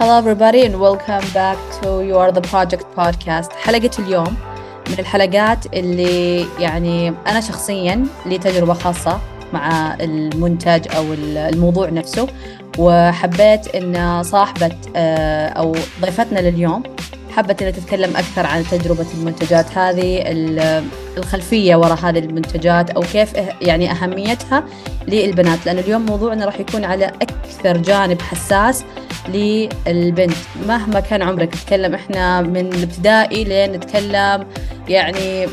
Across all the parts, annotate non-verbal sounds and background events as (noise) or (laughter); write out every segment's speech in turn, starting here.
Hello everybody and welcome back to You Are The Project podcast. حلقة اليوم من الحلقات اللي يعني أنا شخصيا لي تجربة خاصة مع المنتج أو الموضوع نفسه وحبيت أن صاحبة آه، أو ضيفتنا لليوم حبت أنها تتكلم أكثر عن تجربة المنتجات هذه الخلفية وراء هذه المنتجات أو كيف يعني أهميتها للبنات. لأن اليوم موضوعنا راح يكون على أكثر جانب حساس للبنت. مهما كان عمرك نتكلم إحنا من الابتدائي لين نتكلم يعني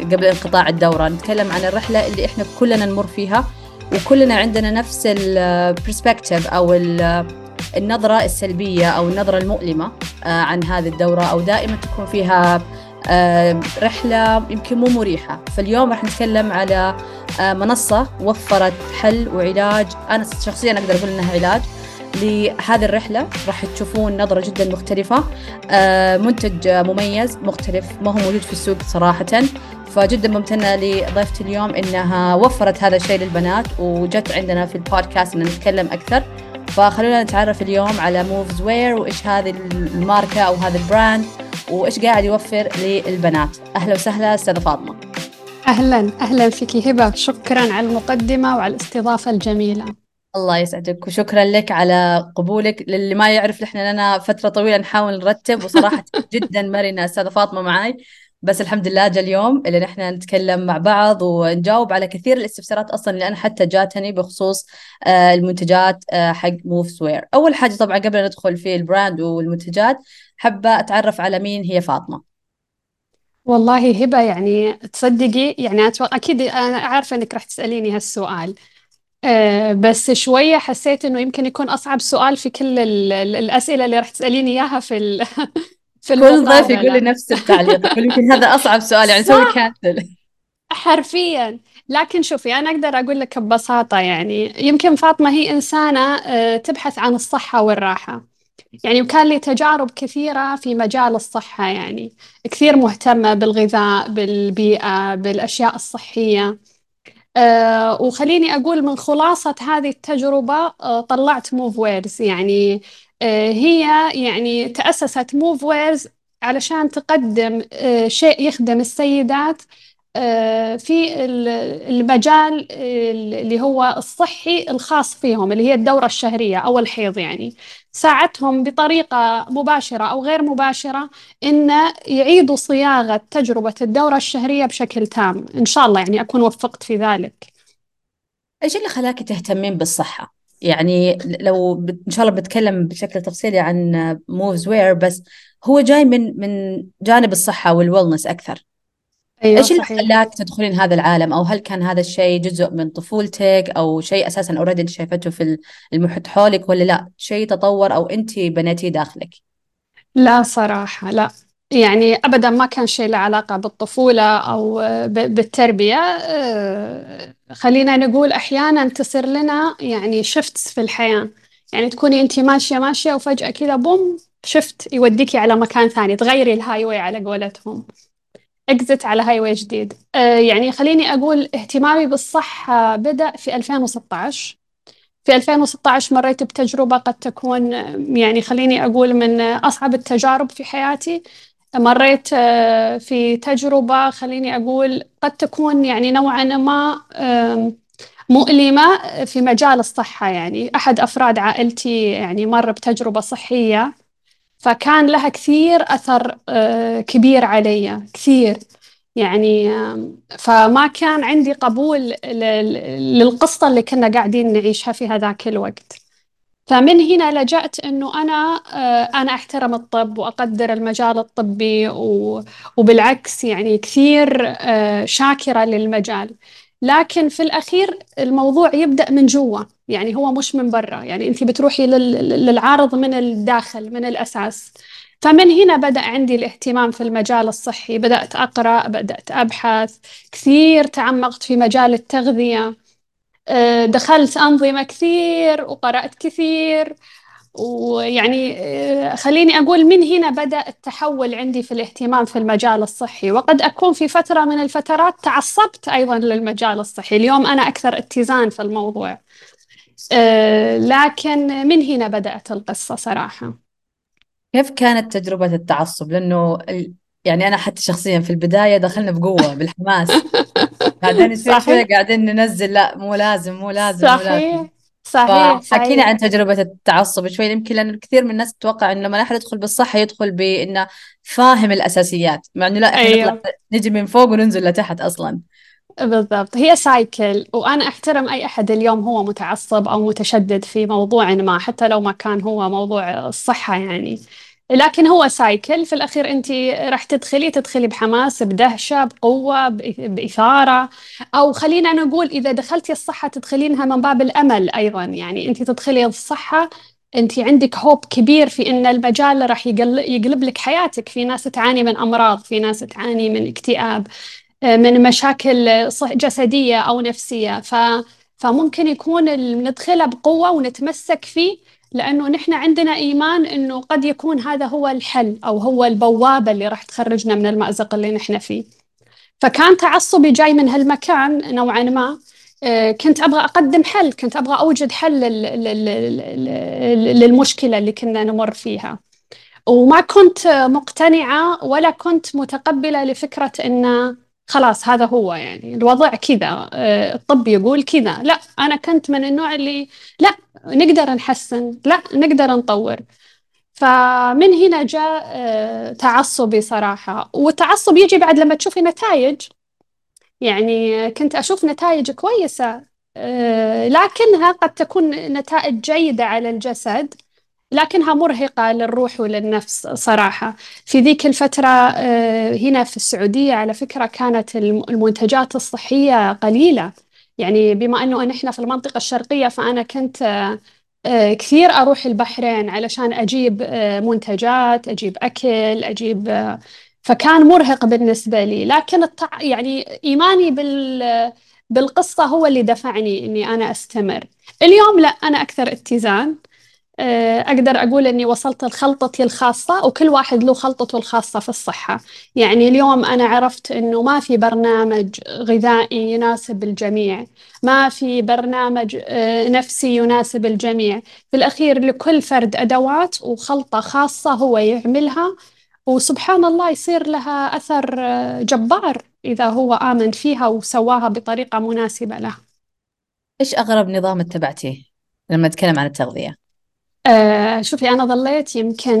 قبل انقطاع الدورة. نتكلم عن الرحلة اللي إحنا كلنا نمر فيها وكلنا عندنا نفس البرسبكتيف أو النظرة السلبية أو النظرة المؤلمة آه، عن هذه الدورة. أو دائما تكون فيها آه، رحلة يمكن مو مريحة. فاليوم راح نتكلم على آه، منصة وفرت حل وعلاج. أنا شخصيا أقدر أقول إنها علاج. لهذه الرحلة راح تشوفون نظرة جدا مختلفة. منتج مميز مختلف ما هو موجود في السوق صراحة. فجدا ممتنة لضيفتي اليوم إنها وفرت هذا الشيء للبنات وجت عندنا في البودكاست إن نتكلم أكثر. فخلونا نتعرف اليوم على موفز وير وإيش هذه الماركة أو هذا ال brand وإيش قاعد يوفر للبنات. أهلا وسهلا أستاذة فاطمة. أهلا أهلا فيك هبة. شكرا على المقدمة وعلى الاستضافة الجميلة. الله يسعدك وشكرا لك على قبولك. للي ما يعرف نحن لنا فترة طويلة نحاول نرتب وصراحة (laughs) جدا مرنة استاذه فاطمة معي بس الحمد لله جاء اليوم اللي نحن نتكلم مع بعض ونجاوب على كثير الاستفسارات أصلا اللي أنا حتى جاتني بخصوص آه، المنتجات آه، حق موفز وير أول حاجة طبعا قبل أن ندخل في ال brand والمنتجات حابة أتعرف على مين هي فاطمة؟ والله هبة يعني تصدقي يعني أكيد أنا عارفه إنك راح تسأليني هالسؤال. أه بس شوية حسيت إنه يمكن يكون أصعب سؤال في كل الأسئلة اللي راح تسأليني إياها في (laughs) في كل ضيف يقول لي نفس التعليق. (laughs) يقول يمكن هذا أصعب سؤال يعني سوي كانسل حرفيا. لكن شوفي أنا أقدر أقول لك ببساطة يعني يمكن فاطمة هي إنسانة آه، تبحث عن الصحة والراحة. يعني وكان لي تجارب كثيرة في مجال الصحة يعني كثير مهتمة بالغذاء بالبيئة بالأشياء الصحية. أه وخليني أقول من خلاصة هذه التجربة أه طلعت موف ويرز يعني آه، هي يعني تأسست موف ويرز علشان تقدم آه، شيء يخدم السيدات آه، في المجال اللي هو الصحي الخاص فيهم اللي هي الدورة الشهرية أو الحيض يعني. ساعدتهم بطريقة مباشرة أو غير مباشرة إن يعيدوا صياغة تجربة الدورة الشهرية بشكل تام. إن شاء الله يعني أكون وفقت في ذلك. إيش اللي خلاك تهتمين بالصحة؟ يعني لو إن شاء الله بتكلم بشكل تفصيلي عن Moves Wear بس هو جاي من من جانب الصحة وال wellness أكثر. أيوه إيش اللي صحيح. خلاك تدخلين هذا العالم؟ أو هل كان هذا الشيء جزء من طفولتك أو شيء أساسا اوريدي أنت شايفته في المحيط حولك ولا لا؟ شيء تطور أو أنت بنيتيه داخلك؟ لا صراحة لا. يعني أبدا ما كان شيء له علاقة بالطفولة أو بالتربية. آه، خلينا نقول أحيانا تصير لنا يعني shifts في الحياة. يعني تكوني أنت ماشية ماشية وفجأة كذا boom shift يوديكي على مكان ثاني تغيري ال highway على قولتهم. exit على highway جديد. آه، يعني خليني أقول اهتمامي بالصحة بدأ في 2016 في 2016 مريت بتجربة قد تكون يعني خليني أقول من أصعب التجارب في حياتي. مريت آه، في تجربة خليني أقول قد تكون يعني نوعا ما مؤلمة في مجال الصحة. يعني أحد أفراد عائلتي يعني مر بتجربة صحية. فكان لها كثير أثر آه، كبير علي كثير. يعني فما كان عندي قبول للقصة اللي كنا قاعدين نعيشها في هذاك الوقت. فمن هنا لجأت إنه أنا آه، أنا أحترم الطب وأقدر المجال الطبي وبالعكس يعني كثير آه، شاكرة للمجال. لكن في الأخير الموضوع يبدأ من جوا يعني هو مش من برا يعني انت بتروحي للعارض من الداخل من الأساس. فمن هنا بدأ عندي الاهتمام في المجال الصحي بدأت أقرأ بدأت أبحث كثير تعمقت في مجال التغذية. آه، دخلت أنظمة كثير وقرأت كثير. ويعني آه، خليني أقول من هنا بدأ التحول عندي في الاهتمام في المجال الصحي. وقد أكون في فترة من الفترات تعصبت أيضا للمجال الصحي. اليوم أنا أكثر اتزان في الموضوع. آه، لكن من هنا بدأت القصة صراحة. كيف كانت تجربة التعصب؟ لأنه. يعني أنا حتى شخصيا في البداية دخلنا بقوة بالحماس. (laughs) بعدين شوي صحيح. قاعدين ننزل. لا مو لازم مو لازم مو لازم. صحيح فحكينا صحيح. عن تجربة التعصب شوي يمكن لأن كثير من الناس تتوقع إنه لما أحد يدخل بالصحة يدخل بإنه فاهم الأساسيات مع إنه لا إحنا نطلع أيوه. نجي من فوق وننزل لتحت أصلا. بالضبط. هي سايكل وأنا أحترم أي أحد اليوم هو متعصب أو متشدد في موضوع ما حتى لو ما كان هو موضوع الصحة يعني. لكن هو سايكل. في الأخير أنت راح تدخلي تدخلي بحماس بدهشة بقوة بإ- بإثارة. أو خلينا نقول إذا دخلتي الصحة تدخلينها من باب الأمل أيضا. يعني أنت تدخلي الصحة أنت عندك هوب كبير في أن المجال راح يقل- يقلب لك حياتك. في ناس تعاني من أمراض في ناس تعاني من اكتئاب من مشاكل صح جسدية أو نفسية. ف فممكن يكون ندخله بقوة ونتمسك فيه لأنه نحن عندنا إيمان إنه قد يكون هذا هو الحل أو هو البوابة اللي راح تخرجنا من المأزق اللي نحن فيه. فكان تعصبي جاي من هالمكان نوعا ما. آه، كنت أبغى أقدم حل كنت أبغى أوجد حل لل- لل- لل- للمشكلة اللي كنا نمر فيها. وما كنت مقتنعة ولا كنت متقبلة لفكرة إنه خلاص هذا هو يعني. الوضع كذا. آه، الطب يقول كذا. لا أنا كنت من النوع اللي لا نقدر نحسن لا نقدر نطور. فمن هنا جاء آه، تعصبي صراحة. والتعصب يجي بعد لما تشوفي نتائج. يعني كنت أشوف نتائج كويسة آه، لكنها قد تكون نتائج جيدة على الجسد لكنها مرهقة للروح وللنفس صراحة. في ذيك الفترة آه، هنا في السعودية على فكرة كانت الم- المنتجات الصحية قليلة. يعني بما أنه نحن في المنطقة الشرقية فأنا كنت آه، آه، كثير أروح البحرين علشان أجيب آه، منتجات أجيب أكل أجيب فكان مرهق بالنسبة لي. لكن التع... يعني إيماني بال... بالقصة هو اللي دفعني إني أنا أستمر. اليوم لا أنا أكثر اتزان. أقدر أقول أني وصلت لخلطتي الخاصة وكل واحد له خلطته الخاصة في الصحة. يعني اليوم أنا عرفت أنه ما في برنامج غذائي يناسب الجميع ما في برنامج آه، نفسي يناسب الجميع. في الأخير لكل فرد أدوات وخلطة خاصة هو يعملها وسبحان الله يصير لها أثر آه، جبار إذا هو آمن فيها وسواها بطريقة مناسبة له. إيش أغرب نظام اتبعتيه لما نتكلم عن التغذية؟ آه شوفي أنا ظليت يمكن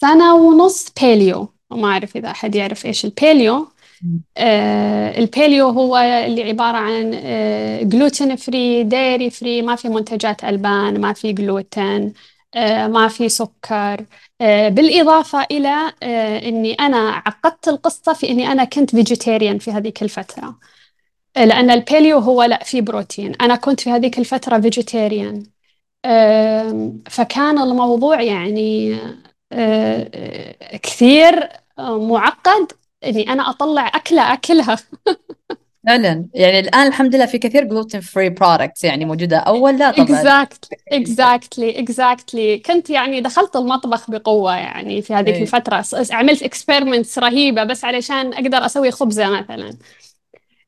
سنة ونص paleo وما أعرف إذا أحد يعرف إيش ال paleo مم. آه ال paleo هو اللي عبارة عن آه gluten free dairy free ما في منتجات ألبان ما في جلوتين آه ما في سكر. آه بالإضافة إلى آه إني أنا عقدت القصة في إني أنا كنت vegetarian في هذيك الفترة. لأن ال paleo هو لا فيه بروتين. أنا كنت في هذيك الفترة vegetarian فكان الموضوع يعني آه، كثير آه، معقد إني أنا أطلع أكلة أكلها. (laughs) فعلا. يعني الآن الحمد لله في كثير gluten free products يعني موجودة. أول لا طبعا. Exactly exactly exactly. كنت يعني دخلت المطبخ بقوة يعني في هذيك إيه. الفترة. س- عملت experiments رهيبة بس علشان أقدر أسوي خبزة مثلا.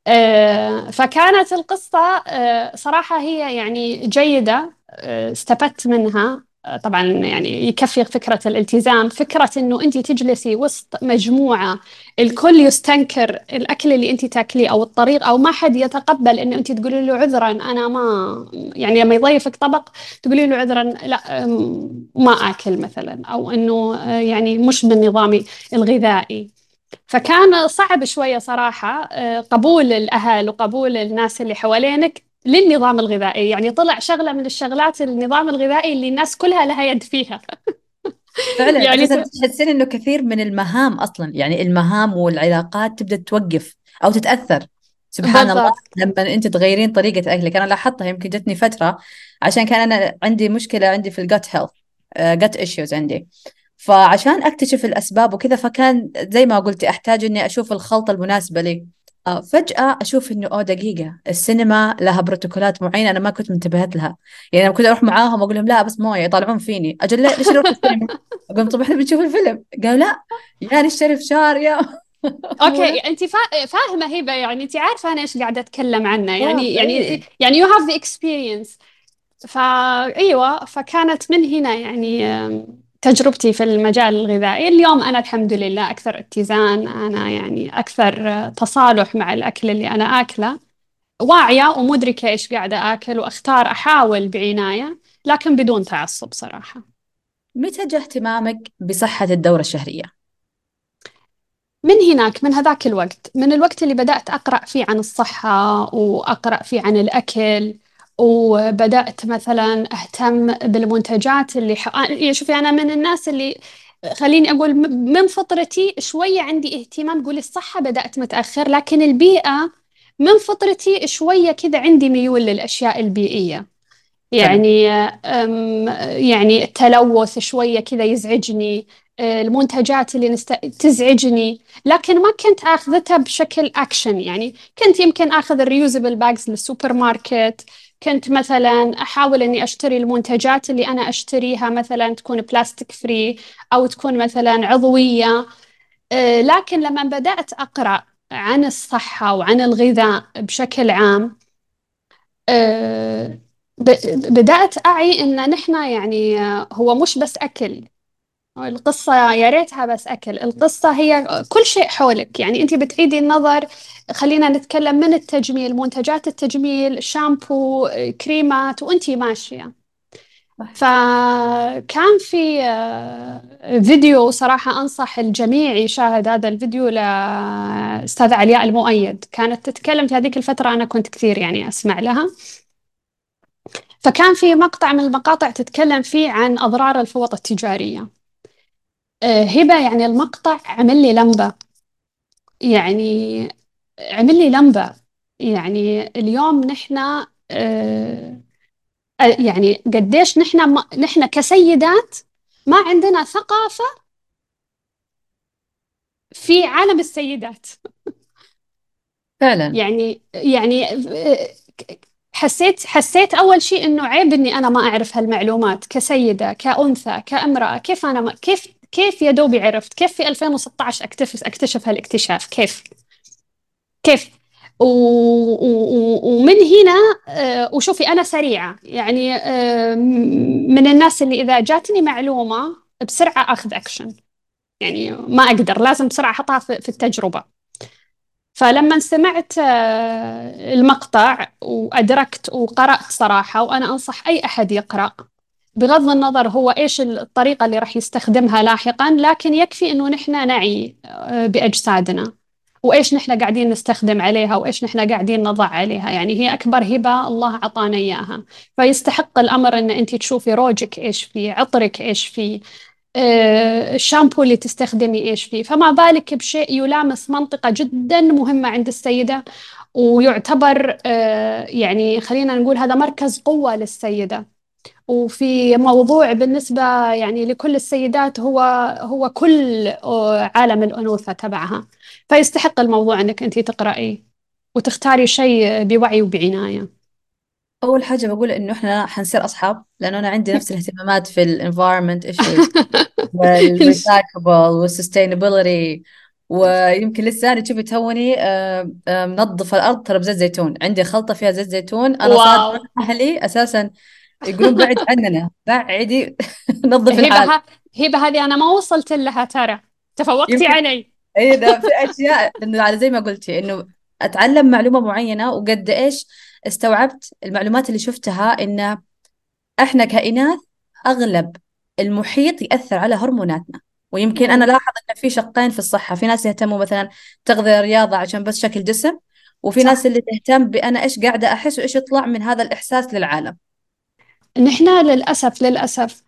آه، فكانت القصة آه، صراحة هي يعني جيدة. آه، استفدت منها. طبعا يعني يكفي فكرة الالتزام فكرة إنه انت تجلسي وسط مجموعة الكل يستنكر الأكل اللي انت تاكليه أو الطريق أو ما حد يتقبل إنه انت تقولي له عذرا أنا ما يعني لما يضيفك طبق تقولي له عذرا لا ما آكل مثلا إنه آه، يعني مش من نظامي الغذائي. فكان صعب شوية صراحة قبول الأهل وقبول الناس اللي حوالينك للنظام الغذائي يعني طلع شغلة من الشغلات النظام الغذائي اللي الناس كلها لها يد فيها. (laughs) فعلا يعني تحسين إنه كثير من المهام أصلا يعني المهام والعلاقات تبدأ توقف أو تتأثر. سبحان الله بالضبط. لما أنت تغيرين طريقة أكلك. أنا لاحظتها يمكن جتني فترة عشان كان أنا عندي مشكلة عندي في ال gut health gut issues عندي. فعشان أكتشف الأسباب وكذا فكان زي ما قلتي أحتاج إني أشوف الخلطة المناسبة لي. فجأة أشوف إنه أوه دقيقة السينما لها بروتوكولات معينة أنا ما كنت منتبهة لها. يعني لما كنت أروح معاهم أقول لهم لا بس موية يطالعون فيني. أجل ليه- ليش نروح السينما؟ (laughs) أقول طب إحنا بنشوف الفيلم. قالوا لا يا نشتري فشار يا. لا أوكي انت فا... فاهمة هبه يعني انت عارفة أنا إيش قاعدة أتكلم عنه آه يعني يعني إيه. يعني you have the experience. فايوه فكانت من هنا يعني تجربتي في المجال الغذائي. اليوم أنا الحمد لله أكثر اتزان أنا يعني أكثر تصالح مع الأكل اللي أنا آكله. واعية ومدركة إيش قاعدة آكل وأختار أحاول بعناية لكن بدون تعصب صراحة. متى جاء اهتمامك بصحة الدورة الشهرية؟ من هناك من هذاك الوقت. من الوقت اللي بدأت أقرأ فيه عن الصحة وأقرأ فيه عن الأكل وبدأت مثلا أهتم بالمنتجات اللي ح... يعني شوفي أنا من الناس اللي خليني أقول من فطرتي شوية عندي اهتمام قولي الصحة بدأت متأخر لكن البيئة من فطرتي شوية كذا عندي ميول للأشياء البيئية. يعني يعني التلوث شوية كذا يزعجني آه، المنتجات اللي نست... تزعجني لكن ما كنت آخذتها بشكل اكشن يعني كنت يمكن آخذ ال reusable bags للسوبر ماركت كنت مثلا أحاول إني أشتري المنتجات اللي أنا أشتريها مثلا تكون plastic free أو تكون مثلا عضوية. آه، لكن لما بدأت أقرأ عن الصحة وعن الغذاء بشكل عام آه، بدأت أعي إن نحن يعني هو مش بس أكل. القصة يا ريتها بس أكل. القصة هي كل شيء حولك. يعني أنت بتعيدي النظر. خلينا نتكلم من التجميل منتجات التجميل شامبو كريمات وأنت ماشية. فكان في آه، فيديو صراحة أنصح الجميع يشاهد هذا الفيديو لأستاذة علياء المؤيد. كانت تتكلم في هذيك الفترة أنا كنت كثير يعني أسمع لها. فكان في مقطع من المقاطع تتكلم فيه عن أضرار الفوط التجارية. آه، هبة يعني المقطع عمل لي لمبة. يعني عمل لي لمبة. يعني اليوم نحن آه، آه، يعني قديش نحن نحن كسيدات ما عندنا ثقافة في عالم السيدات. فعلا. يعني يعني حسيت حسيت أول شيء إنه عيب إني أنا ما أعرف هالمعلومات كسيدة كأنثى كأمرأة كيف أنا ما كيف كيف يا دوبي عرفت؟ كيف في 2016 اكتشف أكتشف هالاكتشاف؟ كيف؟ كيف؟ و... و... ومن هنا آه، وشوفي أنا سريعة. يعني آه، من الناس اللي إذا جاتني معلومة بسرعة أخذ اكشن يعني ما أقدر لازم بسرعة أحطها في التجربة. فلما سمعت آه، المقطع وأدركت وقرأت صراحة وأنا أنصح أي أحد يقرأ بغض النظر هو إيش الطريقة اللي راح يستخدمها لاحقا لكن يكفي إنه نحن نعي آه، بأجسادنا. وإيش نحن قاعدين نستخدم عليها وإيش نحن قاعدين نضع عليها. يعني هي أكبر هبة الله أعطانا إياها. فيستحق الأمر إن أنت تشوفي روجك إيش فيه عطرك إيش فيه آه، الشامبو اللي تستخدمي إيش فيه. فما بالك بشيء يلامس منطقة جدا مهمة عند السيدة ويعتبر آه، يعني خلينا نقول هذا مركز قوة للسيدة. وفي موضوع بالنسبة يعني لكل السيدات هو هو كل عالم الأنوثة تبعها. فيستحق الموضوع أنك أنت تقرأي وتختاري شيء بوعي وبعناية. أول حاجة بقول إنه إحنا حنصير أصحاب لأنه أنا عندي نفس الاهتمامات في ال environment issues وال sustainability ويمكن لسه تشوفي توني آه، آه، منظفة الأرض ترى بزيت زيتون. عندي خلطة فيها زيت زيتون. أنا صار أهلي أساسا يقولون بعد عننا. بعدي (laughs) نظف الحال. هبه هذه أنا ما وصلت لها ترى. تفوقتي علي. اي ده في أشياء إنه على زي ما قلتي إنه أتعلم معلومة معينة وقد إيش استوعبت المعلومات اللي شفتها إن إحنا كائنات أغلب المحيط يأثر على هرموناتنا. ويمكن أنا لاحظ إن في شقين في الصحة. في ناس يهتموا مثلا تغذية رياضة عشان بس شكل جسم وفي صح. ناس اللي تهتم بأنا إيش قاعدة أحس وإيش يطلع من هذا الإحساس للعالم. نحن للأسف للأسف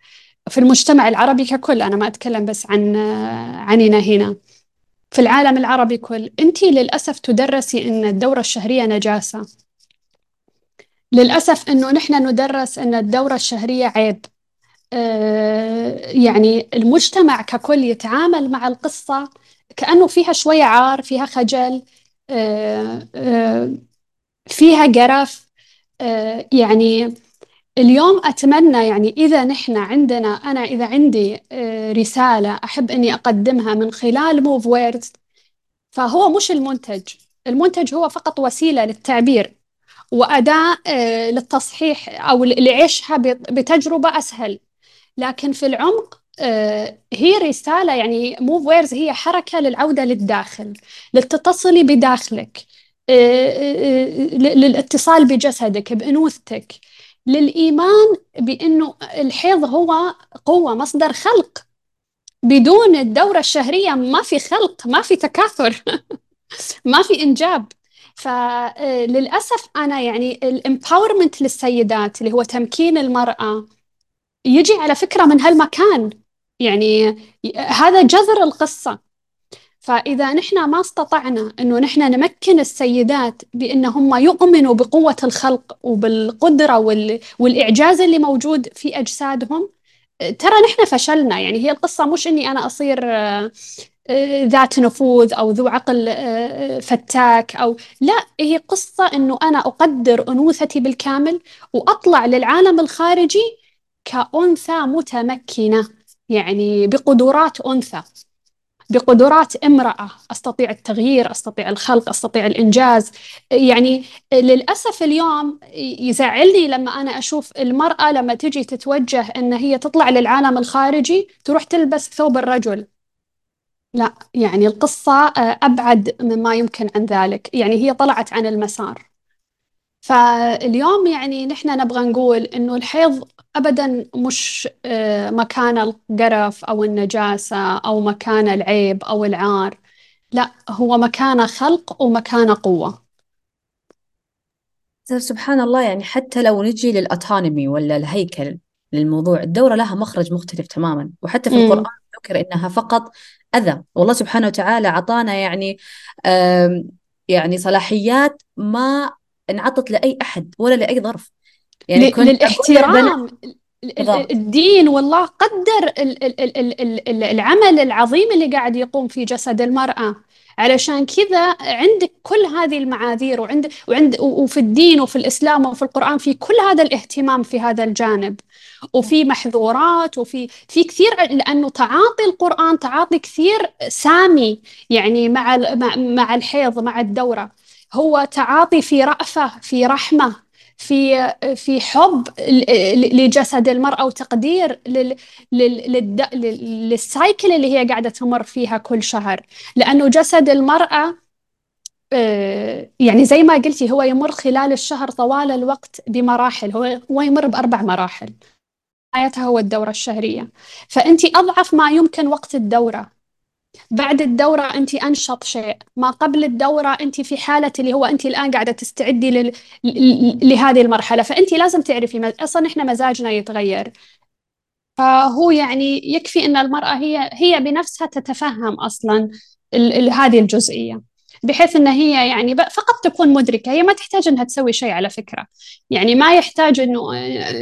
في المجتمع العربي ككل أنا ما أتكلم بس عن عننا هنا. في العالم العربي كل. أنت للأسف تدرسي أن الدورة الشهرية نجاسة. للأسف أنه نحن ندرس أن الدورة الشهرية عيب. آه، يعني المجتمع ككل يتعامل مع القصة كأنه فيها شوية عار فيها خجل آه، آه، فيها قرف يعني اليوم أتمنى يعني إذا نحن عندنا أنا إذا عندي آه، رسالة أحب إني أقدمها من خلال موف ويردز فهو مش المنتج. المنتج هو فقط وسيلة للتعبير وأداة آه، للتصحيح أو لعيشها بتجربة أسهل. لكن في العمق آه، هي رسالة يعني موف ويرز هي حركة للعودة للداخل للتصل بداخلك للاتصال بجسدك بأنوثتك. للإيمان بأنه الحيض هو قوة مصدر خلق. بدون الدورة الشهرية ما في خلق ما في تكاثر (laughs) ما في إنجاب. فللأسف أنا يعني الامباورمنت للسيدات اللي هو تمكين المرأة يجي على فكرة من هالمكان. يعني هذا جذر القصة. فإذا نحن ما استطعنا أنه نحن نمكن السيدات بأن هم يؤمنوا بقوة الخلق وبالقدرة وال... والإعجاز اللي موجود في أجسادهم ترى نحن فشلنا. يعني هي القصة مش أني أنا أصير آه، ذات نفوذ أو ذو عقل آه، فتاك أو لا هي قصة أنه أنا أقدر أنوثتي بالكامل وأطلع للعالم الخارجي كأنثى متمكنة يعني بقدرات أنثى. بقدرات امرأة. أستطيع التغيير أستطيع الخلق أستطيع الإنجاز. يعني للأسف اليوم يزعلني لما أنا أشوف المرأة لما تجي تتوجه أن هي تطلع للعالم الخارجي تروح تلبس ثوب الرجل. لا يعني القصة أبعد مما يمكن عن ذلك. يعني هي طلعت عن المسار. فاليوم يعني نحن نبغى نقول إنه الحيض أبدا مش آه، مكان القرف أو النجاسة أو مكان العيب أو العار. لا هو مكان خلق ومكان قوة. سبحان الله يعني حتى لو نجي للأوتونومي ولا الهيكل للموضوع الدورة لها مخرج مختلف تماما. وحتى في القرآن ذكر إنها فقط أذى. والله سبحانه وتعالى عطانا يعني يعني صلاحيات ما انعطت لأي أحد ولا لأي ظرف. يعني كنت للاحترام. الدين والله قدر العمل العظيم اللي قاعد يقوم في جسد المرأة. علشان كذا عندك كل هذه المعاذير وعند وعند وفي الدين وفي الإسلام وفي القرآن في كل هذا الاهتمام في هذا الجانب. وفي محظورات وفي في كثير لأنه تعاطي القرآن تعاطي كثير سامي يعني مع مع الحيض مع الدورة. هو تعاطي في رأفة في رحمة. في في حب لجسد المرأة وتقدير للسايكل اللي هي قاعدة تمر فيها كل شهر. لأنه جسد المرأة آه، يعني زي ما قلتي هو يمر خلال الشهر طوال الوقت بمراحل. هو هو يمر بأربع مراحل. بدايتها هو الدورة الشهرية. فأنت أضعف ما يمكن وقت الدورة. بعد الدورة أنت أنشط شيء. ما قبل الدورة أنت في حالة اللي هو أنت الآن قاعدة تستعدي لل... لهذه المرحلة. فأنت لازم تعرفي أصلا إحنا مزاجنا يتغير. فهو يعني يكفي أن المرأة هي هي بنفسها تتفهم أصلا ال... ال... هذه الجزئية. بحيث أن هي يعني فقط تكون مدركة. هي ما تحتاج أنها تسوي شيء على فكرة. يعني ما يحتاج انه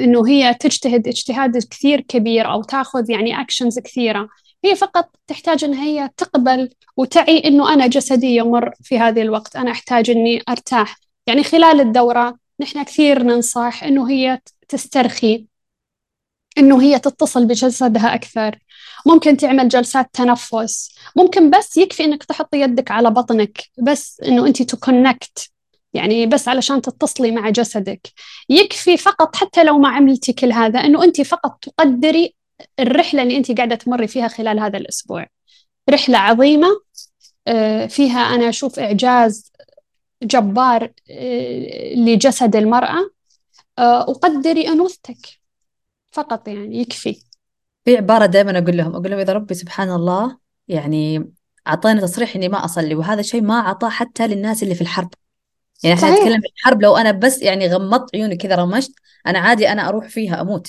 إنه هي تجتهد اجتهاد كثير كبير أو تاخذ يعني actions كثيرة. هي فقط تحتاج إن هي تقبل وتعي إنه أنا جسدي يمر في هذه الوقت أنا أحتاج إني أرتاح. يعني خلال الدورة نحن كثير ننصح إنه هي تسترخي إنه هي تتصل بجسدها أكثر. ممكن تعمل جلسات تنفس. ممكن بس يكفي إنك تحطي يدك على بطنك بس إنه أنت to connect يعني بس علشان تتصلي مع جسدك. يكفي فقط حتى لو ما عملتي كل هذا إنه أنت فقط تقدري الرحلة اللي أنت قاعدة تمري فيها خلال هذا الأسبوع. رحلة عظيمة آه، فيها أنا أشوف إعجاز جبار آه، لجسد المرأة آه، وقدري أنوثتك فقط يعني يكفي. في عبارة دائما أقول لهم أقول لهم إذا ربي سبحان الله يعني أعطاني تصريح إني ما أصلي وهذا شيء ما أعطاه حتى للناس اللي في الحرب. يعني إحنا نتكلم في الحرب لو أنا بس يعني غمضت عيوني كذا رمشت أنا عادي أنا أروح فيها أموت.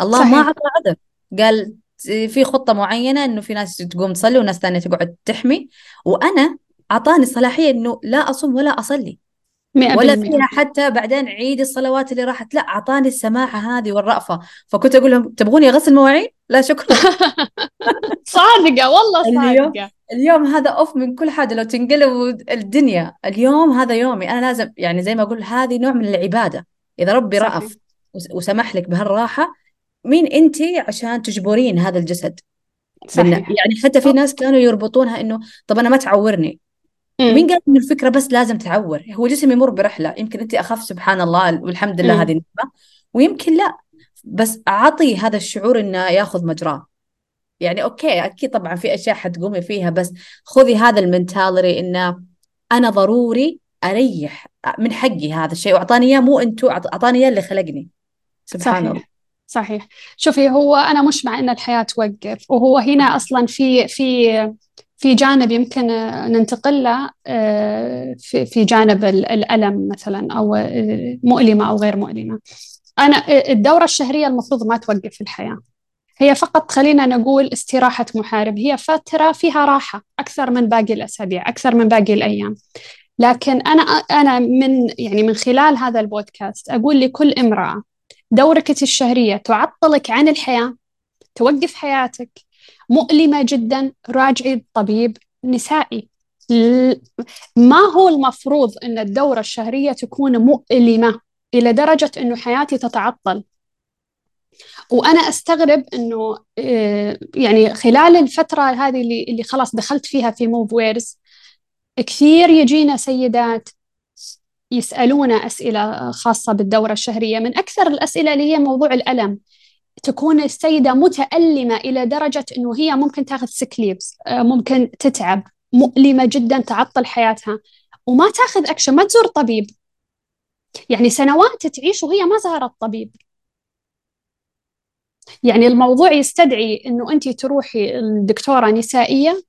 الله صحيح. ما أعطى عذر. قال في خطة معينة إنه في ناس تقوم تصلي وناس ثانية تقعد تحمي وأنا أعطاني الصلاحية إنه لا أصوم ولا أصلي. ولا فيها حتى بعدين عيد الصلوات اللي راحت. لا أعطاني السماحة هذه والرأفة. فكنت أقول لهم تبغوني أغسل مواعين؟ لا شكرا. (laughs) صادقة والله صادقة. اليوم, اليوم هذا أوف من كل حاجة. لو تنقلب الدنيا اليوم هذا يومي. أنا لازم يعني زي ما أقول هذه نوع من العبادة. إذا ربي. رأف وسمح لك بهالراحة مين انت عشان تجبرين هذا الجسد؟ صحيح. يعني حتى في ناس كانوا يربطونها إنه طب أنا ما تعورني. مم. مين قال إنه الفكرة بس لازم تعور؟ هو جسم يمر برحلة. يمكن أنت أخف سبحان الله والحمد لله مم. هذه النعمة. ويمكن لا. بس أعطي هذا الشعور إنه يأخذ مجراه. يعني أوكي أكيد طبعا في أشياء حتقومي فيها بس خذي هذا ال mentality إنه أنا ضروري أريح من حقي هذا الشيء. وأعطاني إياه مو أنتو أعطاني إياه اللي خلقني. سبحان صحيح. الله. صحيح. شوفي هو أنا مش مع أن الحياة توقف وهو هنا أصلا في في في جانب يمكن ننتقل له آه، في في جانب الألم مثلا أو آه، مؤلمة أو غير مؤلمة. أنا آه، الدورة الشهرية المفروض ما توقف في الحياة. هي فقط خلينا نقول استراحة محارب. هي فترة فيها راحة أكثر من باقي الأسابيع أكثر من باقي الأيام. لكن أنا أنا من يعني من خلال هذا البودكاست أقول لكل امرأة دورك الشهرية تعطلك عن الحياة توقف حياتك. مؤلمة جدا راجعي طبيب نسائي. ما هو المفروض أن الدورة الشهرية تكون مؤلمة إلى درجة أنه حياتي تتعطل؟ وأنا أستغرب أنه آه، يعني خلال الفترة هذه اللي, اللي خلاص دخلت فيها في Moves Wear كثير يجينا سيدات يسألونا أسئلة خاصة بالدورة الشهرية. من أكثر الأسئلة اللي هي موضوع الألم تكون السيدة متألمة إلى درجة أنه هي ممكن تاخذ sick leaves آه، ممكن تتعب مؤلمة جدا تعطل حياتها وما تاخذ أكشن ما تزور طبيب. يعني سنوات تعيش وهي ما زارت طبيب. يعني الموضوع يستدعي أنه أنت تروحي الدكتورة نسائية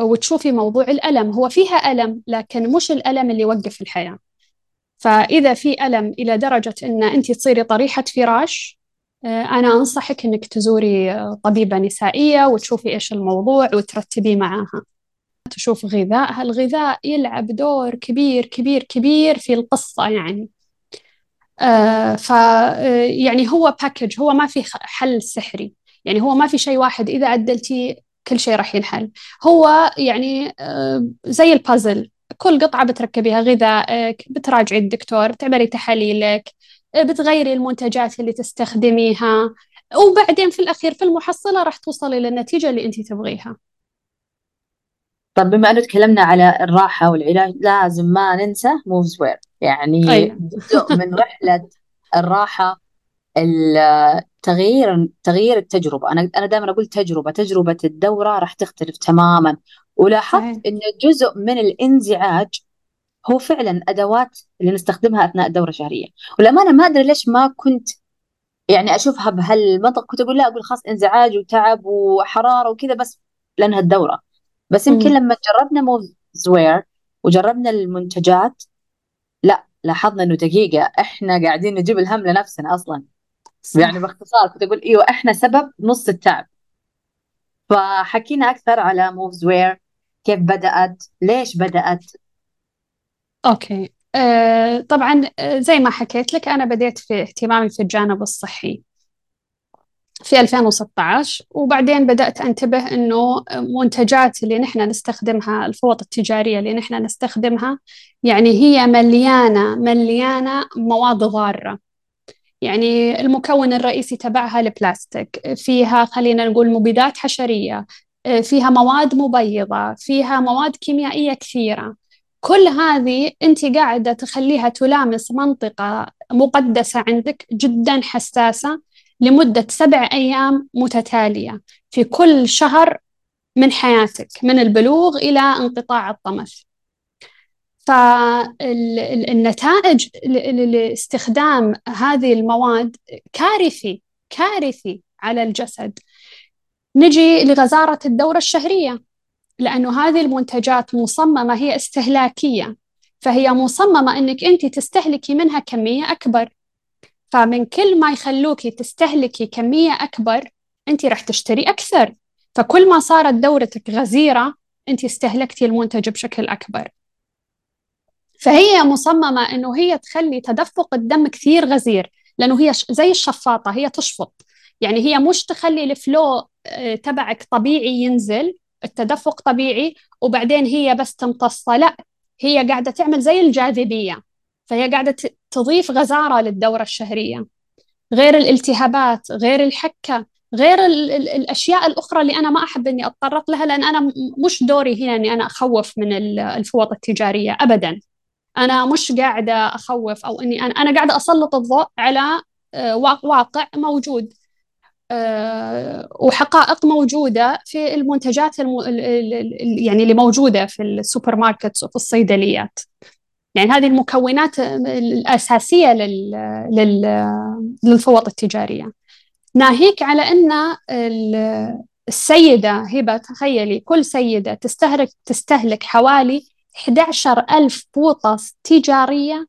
وتشوفي موضوع الألم. هو فيها ألم لكن مش الألم اللي يوقف الحياة. فإذا في ألم إلى درجة أن أنت تصيري طريحة فراش آه، أنا أنصحك أنك تزوري طبيبة نسائية وتشوفي إيش الموضوع وترتبي معاها. تشوف غذائها الغذاء يلعب دور كبير كبير كبير في القصة يعني. آه ف آه، يعني هو باكج هو ما في حل سحري. يعني هو ما في شيء واحد إذا عدلتي كل شيء راح ينحل. هو يعني آه زي البازل كل قطعة بتركبيها غذائك بتراجعي الدكتور بتعملي تحاليلك بتغيري المنتجات اللي تستخدميها. وبعدين في الأخير في المحصلة راح توصلي للنتيجة اللي أنت تبغيها. طب بما أنه تكلمنا على الراحة والعلاج لازم ما ننسى موفز وير يعني أيوة. جزء من رحلة الراحة التغيير تغيير التجربة. أنا أنا دائما أقول تجربة تجربة الدورة راح تختلف تماما. ولاحظت أن جزء من الانزعاج هو فعلا أدوات اللي نستخدمها أثناء الدورة الشهرية. والامانه ما أدري ليش ما كنت يعني أشوفها بهالمنطق. كنت أقول لا أقول خاص انزعاج وتعب وحرارة وكذا بس لأنها الدورة. بس يمكن لما جربنا Moves Wear وجربنا المنتجات لا لاحظنا إنه دقيقة إحنا قاعدين نجيب الهم لنفسنا أصلا. صح. يعني باختصار كنت أقول إيوه إحنا سبب نص التعب. فحكينا أكثر على Moves Wear كيف بدأت؟ ليش بدأت؟ أوكي. آه طبعا آه، زي ما حكيت لك أنا بديت في اهتمامي في الجانب الصحي في 2016 وبعدين بدأت أنتبه إنه منتجات اللي نحن نستخدمها الفوط التجارية اللي نحن نستخدمها يعني هي مليانة مليانة مواد ضارة يعني المكون الرئيسي تبعها البلاستيك. فيها خلينا نقول مبيدات حشرية فيها مواد مبيضة فيها مواد كيميائية كثيرة. كل هذه أنت قاعدة تخليها تلامس منطقة مقدسة عندك جدا حساسة لمدة سبع أيام متتالية في كل شهر من حياتك من البلوغ إلى انقطاع الطمث فالنتائج لاستخدام هذه المواد كارثي كارثي على الجسد. نجي لغزارة الدورة الشهرية لأنه هذه المنتجات مصممة هي استهلاكية. فهي مصممة أنك أنت تستهلكي منها كمية أكبر. فمن كل ما يخلوكي تستهلكي كمية أكبر أنت راح تشتري أكثر. فكل ما صارت دورتك غزيرة أنت استهلكتي المنتج بشكل أكبر. فهي مصممة أنه هي تخلي تدفق الدم كثير غزير لأنه هي زي الشفاطة هي تشفط. يعني هي مش تخلي الفلو آه، تبعك طبيعي ينزل التدفق طبيعي وبعدين هي بس تمتصه. لا هي قاعدة تعمل زي الجاذبية فهي قاعدة تضيف غزارة للدورة الشهرية. غير الالتهابات غير الحكة غير ال ال الأشياء الأخرى اللي أنا ما أحب أني أتطرق لها لأن أنا مش دوري هنا أني أنا أخوف من الفوط التجارية أبدا. أنا مش قاعدة أخوف أو أني أنا, أنا قاعدة أسلط الضوء على آه، واقع موجود. وحقائق موجودة في المنتجات الم... يعني اللي موجودة في ال supermarkets وفي الصيدليات. يعني هذه المكونات الأساسية لل... لل... للفوط التجارية. ناهيك على أن السيدة هبة تخيلي كل سيدة تستهلك تستهلك حوالي 11 ألف فوطة تجارية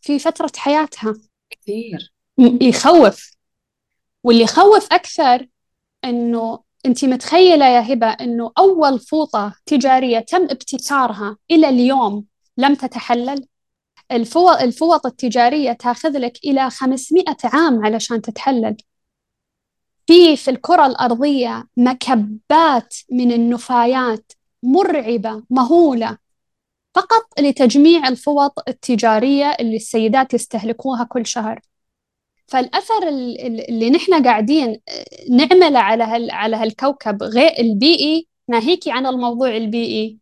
في فترة حياتها. كثير. يخوف. واللي يخوف أكثر أنه أنت متخيلة يا هبة أنه أول فوطة تجارية تم ابتكارها إلى اليوم لم تتحلل؟ الفوط التجارية تاخذ لك إلى 500 عام علشان تتحلل. في في الكرة الأرضية مكبات من النفايات مرعبة مهولة. فقط لتجميع الفوط التجارية اللي السيدات يستهلكوها كل شهر. فالأثر اللي نحن قاعدين نعمله على هال على هالكوكب غير البيئي ناهيكي عن الموضوع البيئي.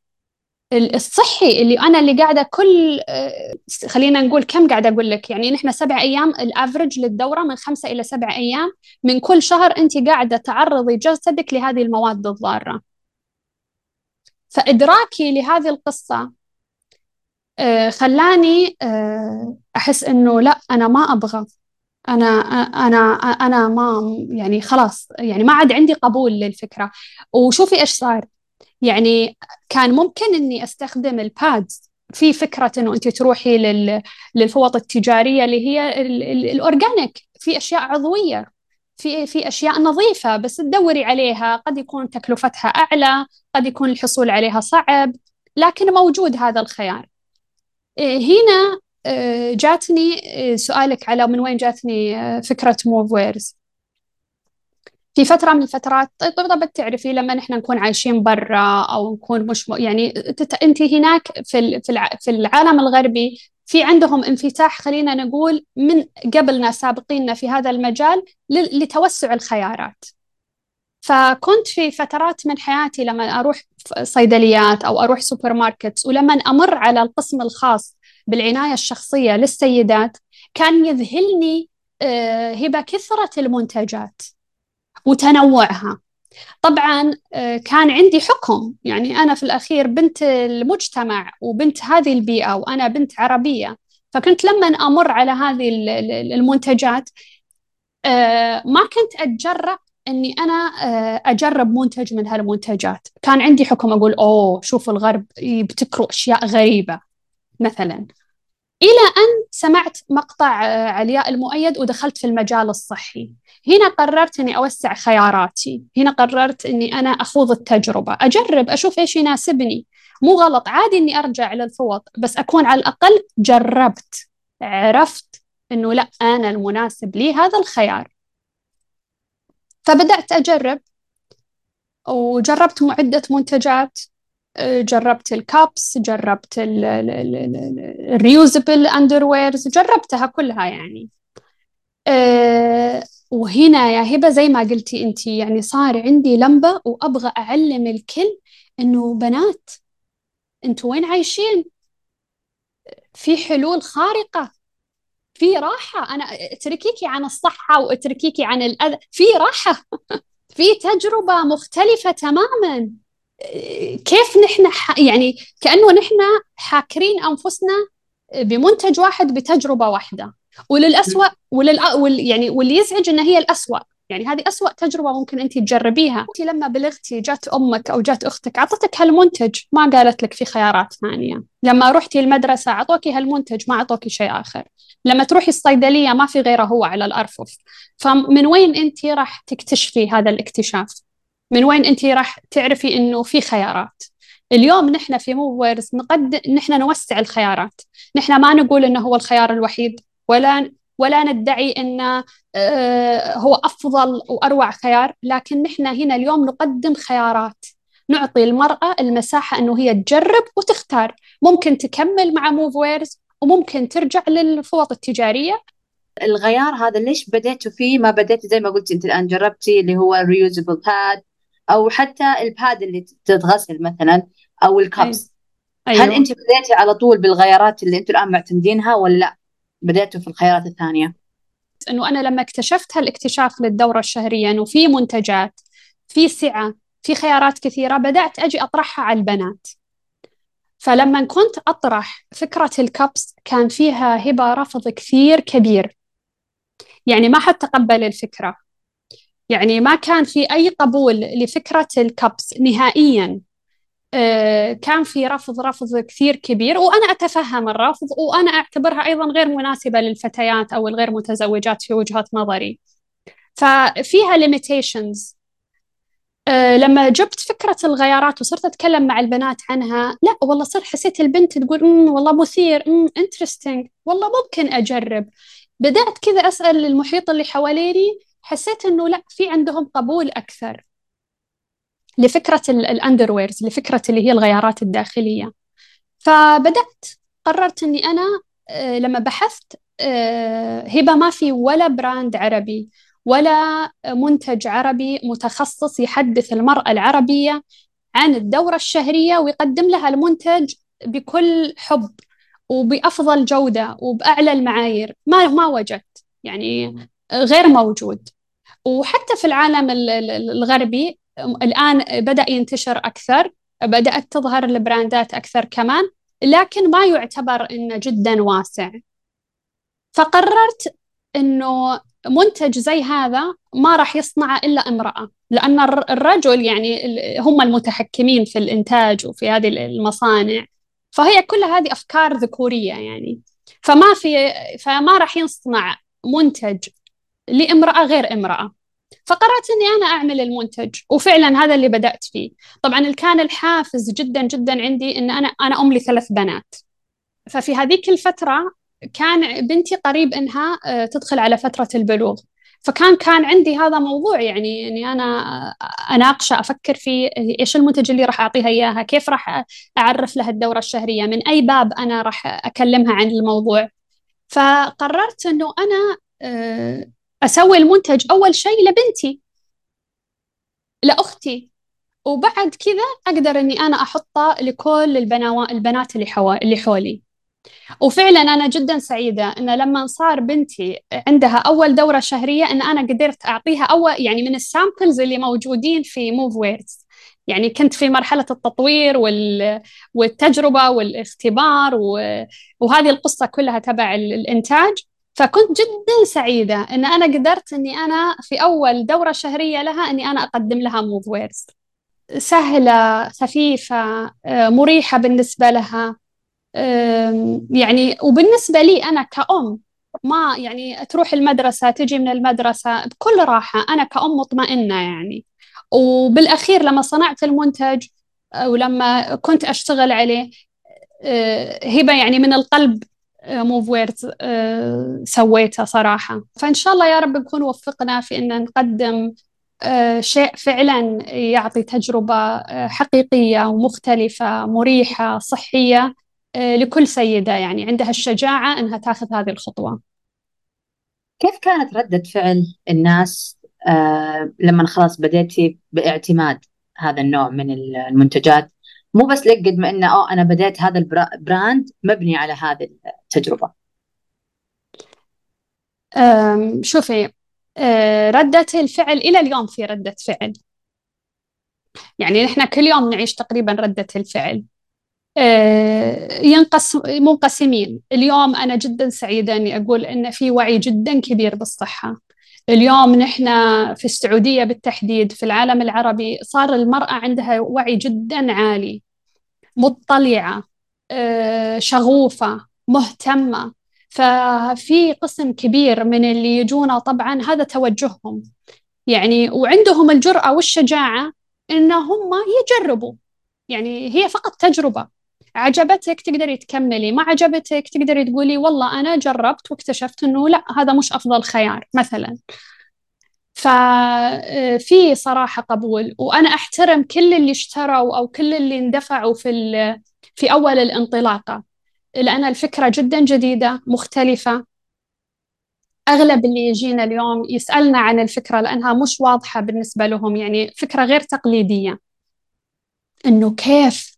الصحي اللي أنا اللي قاعدة كل خلينا نقول كم قاعدة أقول لك؟ يعني نحن سبع أيام الأفرج للدورة من خمسة إلى سبع أيام من كل شهر انت قاعدة تعرضي جسدك لهذه المواد الضارة. فإدراكي لهذه القصة آه، خلاني آه، أحس إنه لا أنا ما أبغى. أنا أنا أنا ما يعني خلاص يعني ما عاد عندي قبول للفكرة. وشوفي إيش صار. يعني كان ممكن إني أستخدم البادز في فكرة إنه أنت تروحي لل... للفوط التجارية اللي هي الأورجانيك. في أشياء عضوية. في في أشياء نظيفة بس تدوري عليها. قد يكون تكلفتها أعلى قد يكون الحصول عليها صعب لكن موجود هذا الخيار. إيه، هنا جاتني إيه، سؤالك على من وين جاتني فكرة موف ويرز في فترة من الفترات طيب طبعا تعرفي لما نحن نكون عايشين برا أو نكون مش يعني تت... أنت هناك في في العالم الغربي في عندهم انفتاح خلينا نقول من قبلنا سابقيننا في هذا المجال لتوسع الخيارات. فكنت في فترات من حياتي لما أروح صيدليات أو أروح سوبر ماركت ولما أمر على القسم الخاص بالعناية الشخصية للسيدات كان يذهلني آه، هبة كثرة المنتجات وتنوعها. طبعا آه، كان عندي حكم. يعني أنا في الأخير بنت المجتمع وبنت هذه البيئة وأنا بنت عربية. فكنت لما أمر على هذه المنتجات آه، ما كنت أتجرأ إني أنا أجرب منتج من هالمنتجات. كان عندي حكم أقول أوه شوف الغرب يبتكروا أشياء غريبة. مثلا. إلى أن سمعت مقطع علياء المؤيد ودخلت في المجال الصحي. هنا قررت إني أوسع خياراتي. هنا قررت إني أنا أخوض التجربة. أجرب أشوف إيش يناسبني. مو غلط عادي إني أرجع للفوط بس أكون على الأقل جربت عرفت إنه لأ أنا المناسب لي هذا الخيار. فبدأت أجرب وجربت عده منتجات. جربت ال cups جربت ال reusable underwears جربتها كلها يعني. أه وهنا يا هبة زي ما قلتي أنت يعني صار عندي لمبة وأبغى أعلم الكل إنه بنات أنتوا وين عايشين؟ في حلول خارقة في راحة. أنا اتركيكي عن الصحة واتركيكي عن الأذى في راحة (laughs) في تجربة مختلفة تماما. كيف نحن ح... يعني كأنه نحن حاكرين أنفسنا بمنتج واحد بتجربة واحدة. وللأسوأ ولل... وال... يعني واللي يزعج إن هي الأسوأ. يعني هذه أسوأ تجربة ممكن أنت تجربيها. أنت لما بلغتي جات أمك أو جات أختك أعطتك هالمنتج ما قالت لك في خيارات ثانية. لما رحتي المدرسة أعطوكي هالمنتج ما أعطوكي شيء آخر. لما تروحي الصيدلية ما في غيره هو على الأرفف. فمن وين أنت راح تكتشفي هذا الاكتشاف؟ من وين أنت راح تعرفي أنه في خيارات؟ اليوم نحن في موفرز نقدم نحن نوسع الخيارات. نحن ما نقول إنه هو الخيار الوحيد ولا ولا ندعي إنه آه، هو أفضل وأروع خيار لكن نحن هنا اليوم نقدم خيارات. نعطي المرأة المساحة أنه هي تجرب وتختار. ممكن تكمل مع موف ويرز وممكن ترجع للفوط التجارية. الغيار هذا ليش بديتوا فيه؟ ما بديتوا زي ما قلتي أنت الآن جربتي اللي هو ال reusable pad أو حتى ال pad اللي تتغسل مثلا أو ال cups أيوة. هل أنت بديتي على طول بالغيارات اللي أنتم الآن معتمدينها ولا بديتوا في الخيارات الثانية؟ قلت إنه أنا لما اكتشفت هالاكتشاف للدورة الشهرية إنه في منتجات في سعة في خيارات كثيرة بدأت أجي أطرحها على البنات. فلما كنت أطرح فكرة الكبس كان فيها هبة رفض كثير كبير. يعني ما حد تقبل الفكرة. يعني ما كان في أي قبول لفكرة الكبس نهائيا. آه، كان في رفض رفض كثير كبير وأنا أتفهم الرفض وأنا أعتبرها أيضا غير مناسبة للفتيات أو الغير متزوجات في وجهة نظري. ففيها limitations. أه لما جبت فكرة الغيارات وصرت أتكلم مع البنات عنها لا والله صرت حسيت البنت تقول والله مثير انترستنج والله ممكن أجرب. بدأت كذا أسأل المحيط اللي حواليني حسيت إنه لا في عندهم قبول أكثر لفكرة الأندرويرز لفكرة اللي هي الغيارات الداخلية. فبدأت قررت أني أنا آه، لما بحثت آه، هبة ما في ولا براند عربي ولا منتج عربي متخصص يحدث المرأة العربية عن الدورة الشهرية ويقدم لها المنتج بكل حب وبأفضل جودة وبأعلى المعايير. ما ما وجدت. يعني غير موجود. وحتى في العالم الغربي الآن بدأ ينتشر أكثر بدأت تظهر البراندات أكثر كمان لكن ما يعتبر إنه جدا واسع. فقررت إنه منتج زي هذا ما راح يصنعه إلا امرأة لأن الرجل يعني هم المتحكمين في الإنتاج وفي هذه المصانع. فهي كل هذه أفكار ذكورية يعني. فما في فما راح يصنع منتج لامرأة غير امرأة. فقررت إني أنا أعمل المنتج وفعلا هذا اللي بدأت فيه. طبعا كان الحافز جدا جدا عندي إن أنا أنا أم لثلاث بنات. ففي هذيك الفترة كان بنتي قريب إنها آه، تدخل على فترة البلوغ. فكان كان عندي هذا موضوع يعني إني أنا أناقشه أفكر في إيش المنتج اللي راح أعطيها إياها كيف راح أعرف لها الدورة الشهرية من أي باب أنا راح أكلمها عن الموضوع. فقررت إنه أنا أسوي المنتج أول شيء لبنتي لأختي. وبعد كذا أقدر إني أنا أحطه لكل البنات البنات اللي حوا... اللي حولي. وفعلا أنا جدا سعيدة إن لما صار بنتي عندها أول دورة شهرية إن أنا قدرت أعطيها أول يعني من ال samples اللي موجودين في موف ويرز يعني كنت في مرحلة التطوير وال... والتجربة والإختبار و... وهذه القصة كلها تبع الإنتاج. فكنت جدا سعيدة إن أنا قدرت إني أنا في أول دورة شهرية لها إني أنا أقدم لها موف ويرز سهلة خفيفة آه، مريحة بالنسبة لها. يعني وبالنسبة لي أنا كأم ما يعني تروح المدرسة تجي من المدرسة بكل راحة أنا كأم مطمئنة يعني. وبالأخير لما صنعت المنتج آه، ولما كنت أشتغل عليه آه، هبة يعني من القلب موف ويرز آه، سويتها صراحة. فإن شاء الله يا رب نكون وفقنا في أن نقدم آه، شيء فعلا يعطي تجربة آه، حقيقية ومختلفة مريحة صحية لكل سيدة. يعني عندها الشجاعة أنها تاخذ هذه الخطوة. كيف كانت ردة فعل الناس لما خلاص بديتي باعتماد هذا النوع من المنتجات؟ مو بس لك قد ما إنه آه أنا بديت هذا البراند مبني على هذه التجربة. شوفي أه، ردة الفعل إلى اليوم في ردة فعل. يعني نحن كل يوم نعيش تقريبا ردة الفعل. أه، ينقسم منقسمين. اليوم أنا جدا سعيدة أني أقول أن في وعي جدا كبير بالصحة. اليوم نحن في السعودية بالتحديد في العالم العربي صار المرأة عندها وعي جدا عالي مطلعة آه، شغوفة مهتمة. ففي قسم كبير من اللي يجونا طبعا هذا توجههم. يعني وعندهم الجرأة والشجاعة إن هم يجربوا. يعني هي فقط تجربة. عجبتك تقدري تكملي ما عجبتك تقدري تقولي والله أنا جربت واكتشفت أنه لا هذا مش أفضل خيار مثلا. ففي صراحة قبول وأنا أحترم كل اللي اشتروا أو كل اللي اندفعوا في في أول الانطلاقة لأن الفكرة جدا جديدة مختلفة. أغلب اللي يجينا اليوم يسألنا عن الفكرة لأنها مش واضحة بالنسبة لهم يعني فكرة غير تقليدية. إنه كيف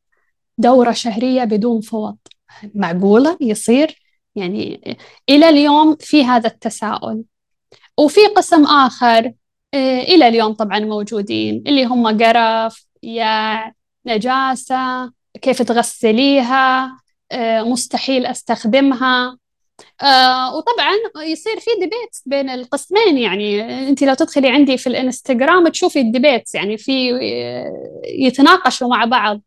دورة شهرية بدون فوط معقولة يصير؟ يعني إلى اليوم في هذا التساؤل. وفي قسم آخر آه، إلى اليوم طبعا موجودين اللي هم قرف يا نجاسة كيف تغسليها آه، مستحيل أستخدمها. آه وطبعا يصير في ديبيت بين القسمين. يعني أنت لو تدخلي عندي في الإنستغرام تشوفي الديبيت يعني في يتناقشوا مع بعض.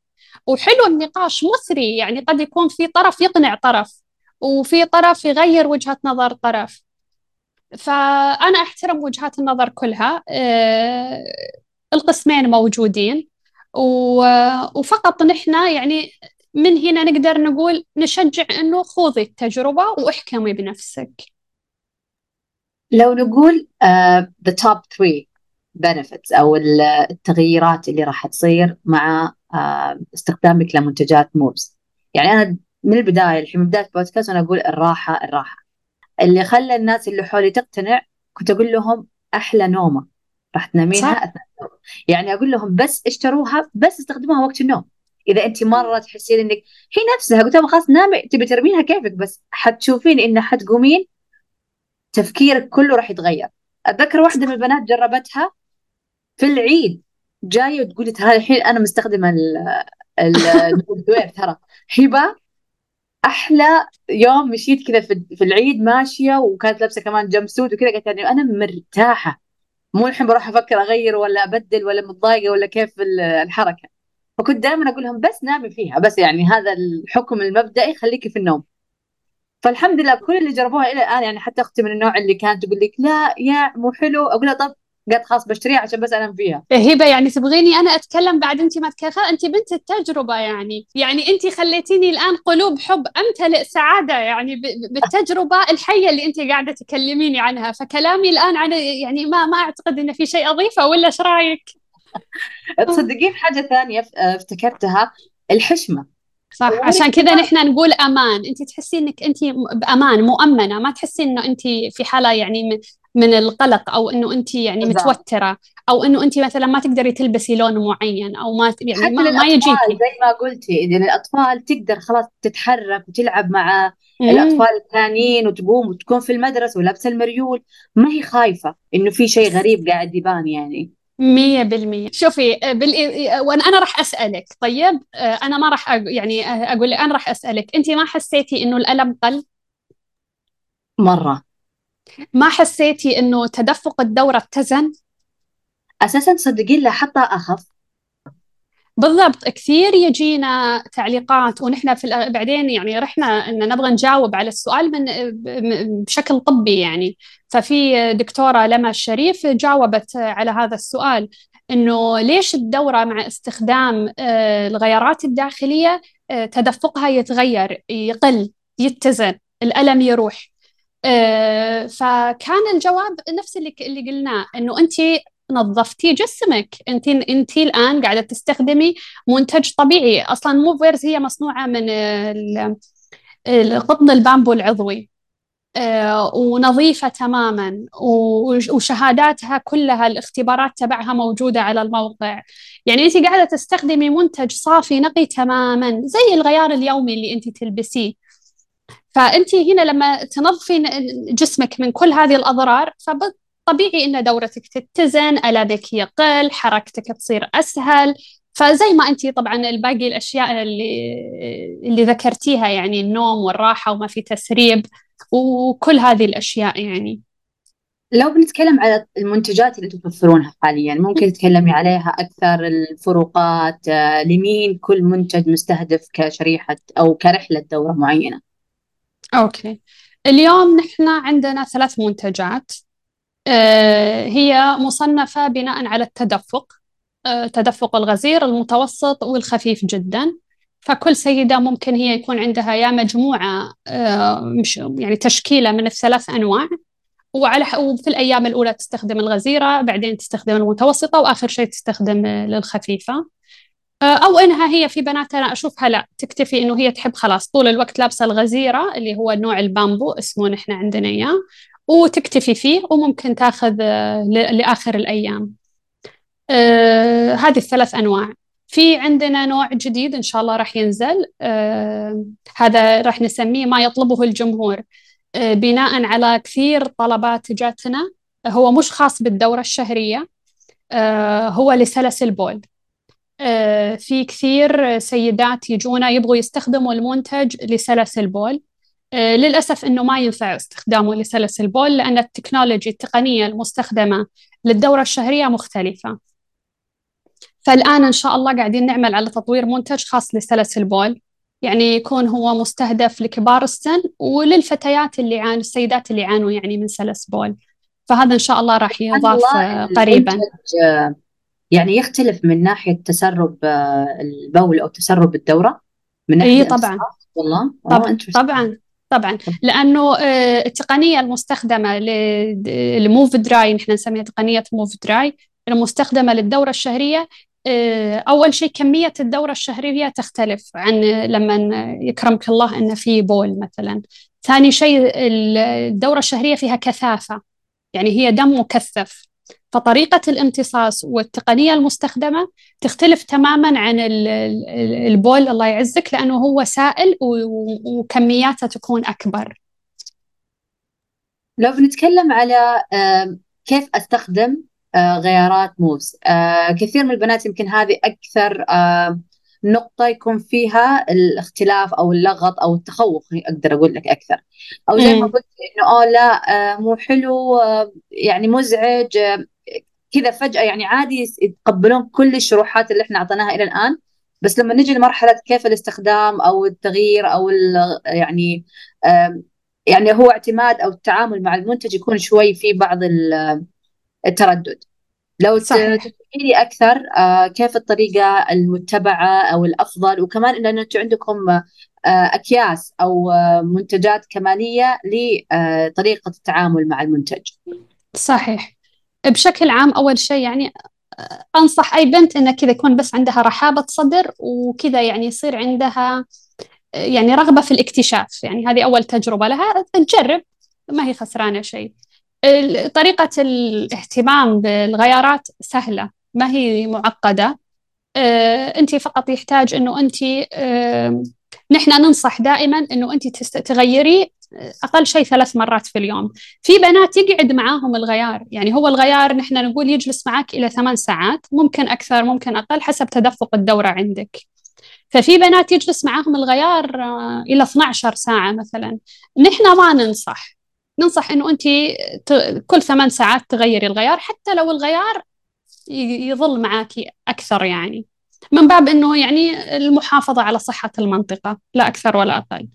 وحلو النقاش مثري يعني قد يكون في طرف يقنع طرف وفي طرف يغير وجهة نظر طرف. فأنا أحترم وجهات النظر كلها. آه القسمين موجودين. وفقط نحن يعني من هنا نقدر نقول نشجع إنه خوضي التجربة واحكمي بنفسك. لو نقول uh, the top three benefits أو التغييرات اللي راح تصير مع استخدامك لمنتجات موبس يعني أنا من البداية الحين من بداية البودكاست أنا أقول الراحة الراحة. اللي خلى الناس اللي حولي تقتنع كنت أقول لهم أحلى نومة. راح تنامينها أثناء النوم. يعني أقول لهم بس اشتروها بس استخدموها وقت النوم. إذا انت مرة تحسين إنك هي نفسها قلت لهم خلاص نامي تبي ترمينها كيفك؟ بس حتشوفين إن حتقومين تفكيرك كله راح يتغير. أتذكر واحدة من البنات جربتها في العيد. جاية وتقولي ترى الحين أنا مستخدمة الدوير ترى هبة أحلى يوم مشيت كذا في العيد ماشية وكانت لابسة كمان جمب سوت وكذا قالت يعني أنا مرتاحة. مو الحين بروح أفكر أغير ولا أبدل ولا متضايقة ولا كيف الحركة. فكنت دائما أقول لهم بس نامي فيها بس يعني هذا الحكم المبدئي خليكي في النوم. فالحمد لله كل اللي جربوها إلى الآن يعني حتى أختي من النوع اللي كانت تقول لك لا يا مو حلو أقول لها طب قالت خلاص بشتريها عشان بس أنام فيها. هبة يعني تبغيني أنا أتكلم بعد انت ما تكلم. انت بنت التجربة يعني. يعني انت خليتيني الآن قلوب حب امتلئ سعاده يعني بالتجربة الحية اللي انت قاعدة تكلميني عنها. فكلامي الآن عن يعني ما ما أعتقد انه في شيء أضيفه ولا إيش رأيك؟ (laughs) تصدقين حاجة ثانية افتكرتها؟ الحشمة. صح عشان كذا نحن نقول أمان. انت تحسي إنك انت بأمان مؤمنة. ما تحسي إنه انت في حالة يعني من القلق أو إنه انت يعني. متوترة أو إنه انت مثلا ما تقدري تلبسي لون معين أو ما يعني ما, ما يجيكي زي ما قلتي يعني الأطفال تقدر خلاص تتحرك وتلعب مع مم. الأطفال الثانيين وتقوم وتكون في المدرسة ولابسة المريول ما هي خايفة إنه في شيء غريب قاعد يبان يعني مية بالمية شوفي بال... وأنا أنا راح أسألك طيب أنا ما راح أ... يعني أقول أنا راح أسألك أنت ما حسيتي إنه الألم قل؟ مرة ما حسيتي إنه تدفق الدورة اتزن؟ أساسا تصدقين لا حتى أخف. بالضبط كثير يجينا تعليقات ونحن في بعدين يعني رحنا إن نبغى نجاوب على السؤال من بشكل طبي يعني. ففي دكتورة لما الشريف جاوبت على هذا السؤال إنه ليش الدورة مع استخدام آه، الغيارات الداخلية آه، تدفقها يتغير يقل يتزن الألم يروح؟ فكان الجواب نفس اللي اللي قلناه إنه أنت نظفتي جسمك. أنت أنت الآن قاعدة تستخدمي منتج طبيعي. أصلا موفيرز هي مصنوعة من القطن البامبو العضوي. آه، ونظيفة تماما. وشهاداتها كلها الاختبارات تبعها موجودة على الموقع. يعني أنت قاعدة تستخدمي منتج صافي نقي تماما زي الغيار اليومي اللي أنت تلبسيه. فأنت هنا لما تنظفي جسمك من كل هذه الأضرار طبيعي إن دورتك تتزن الامك يقل حركتك تصير أسهل. فزي ما أنت طبعا الباقي الأشياء اللي اللي ذكرتيها يعني النوم والراحة وما في تسريب وكل هذه الأشياء يعني. لو بنتكلم على المنتجات اللي توفرونها حاليا ممكن تتكلمي عليها أكثر الفروقات آه، لمين كل منتج مستهدف كشريحة أو كرحلة دورة معينة؟ أوكي. اليوم نحن عندنا ثلاث منتجات. آه، هي مصنفة بناء على التدفق. آه، تدفق الغزير المتوسط والخفيف جدا. فكل سيدة ممكن هي يكون عندها يا مجموعة آه، يعني تشكيلة من الثلاث أنواع. وعلى وفي الأيام الأولى تستخدم الغزيرة بعدين تستخدم المتوسطة وآخر شيء تستخدم للخفيفة. أو إنها هي في بنات أنا أشوفها لا تكتفي إنه هي تحب خلاص. طول الوقت لابسة الغزيرة اللي هو نوع البامبو اسمه نحن عندنا إياه وتكتفي فيه وممكن تاخذ آه، لآخر الأيام. آه هذه الثلاث أنواع. في عندنا نوع جديد إن شاء الله راح ينزل. آه هذا راح نسميه ما يطلبه الجمهور. آه بناء على كثير طلبات جاتنا هو مش خاص بالدورة الشهرية آه، هو لسلس البول آه، في كثير سيدات يجونا يبغوا يستخدموا المنتج لسلس البول. آه، للأسف أنه ما ينفع استخدامه لسلس البول لأن التكنولوجي التقنية المستخدمة للدورة الشهرية مختلفة. فالآن إن شاء الله قاعدين نعمل على تطوير منتج خاص لسلس البول. يعني يكون هو مستهدف لكبار السن وللفتيات اللي يعانوا السيدات اللي يعانوا يعني من سلس بول. فهذا إن شاء الله راح يضاف قريبا. يعني يختلف من ناحية تسرب البول أو تسرب الدورة من ناحية إيه طبعا. والله طبعا طبعا طبعا. لأنه آه، التقنية المستخدمة لموف دراي نحن نسميها تقنية موف دراي المستخدمة للدورة الشهرية آه، أول شيء كمية الدورة الشهرية تختلف عن لما يكرمك الله إن في بول مثلا. ثاني شيء الدورة الشهرية فيها كثافة. يعني هي دم مكثف. فطريقة الامتصاص والتقنية المستخدمة تختلف تماما عن البول الله يعزك لأنه هو سائل وكمياته تكون أكبر. لو بنتكلم على كيف أستخدم آه، غيارات موفز آه، كثير من البنات يمكن هذه أكثر نقطة يكون فيها الاختلاف أو اللغط أو التخوف أقدر أقول لك أكثر. أو زي ما قلت إنه أوه لا آه، مو حلو يعني مزعج كذا فجأة يعني عادي يتقبلون كل الشروحات اللي إحنا أعطيناها إلى الآن. بس لما نجي لمرحلة كيف الاستخدام أو التغيير أو يعني يعني هو اعتماد أو التعامل مع المنتج يكون شوي في بعض التردد. لو تحكي لي أكثر آه، كيف الطريقة المتبعة أو الأفضل؟ وكمان إن أنتم عندكم آه، أكياس أو آه، منتجات كمالية لطريقة التعامل مع المنتج. صحيح. بشكل عام أول شيء يعني أنصح أي بنت إنها كذا يكون بس عندها رحابة صدر وكذا يعني يصير عندها يعني رغبة في الاكتشاف. يعني هذه أول تجربة لها تجرب ما هي خسرانة شيء. طريقة الاهتمام بالغيارات سهلة ما هي معقدة. آه، أنت فقط يحتاج أنه أنت آه، نحن ننصح دائما أنه أنت تغيري أقل شيء ثلاث مرات في اليوم. في بنات يقعد معاهم الغيار يعني هو الغيار نحن نقول يجلس معك إلى ثمان ساعات ممكن أكثر ممكن أقل حسب تدفق الدورة عندك. ففي بنات يجلس معاهم الغيار آه، إلى 12 ساعة مثلا. نحن ما ننصح. ننصح إنه أنت كل ثمان ساعات تغيري الغيار حتى لو الغيار يظل معك أكثر يعني. من باب إنه يعني المحافظة على صحة المنطقة لا أكثر ولا أقل.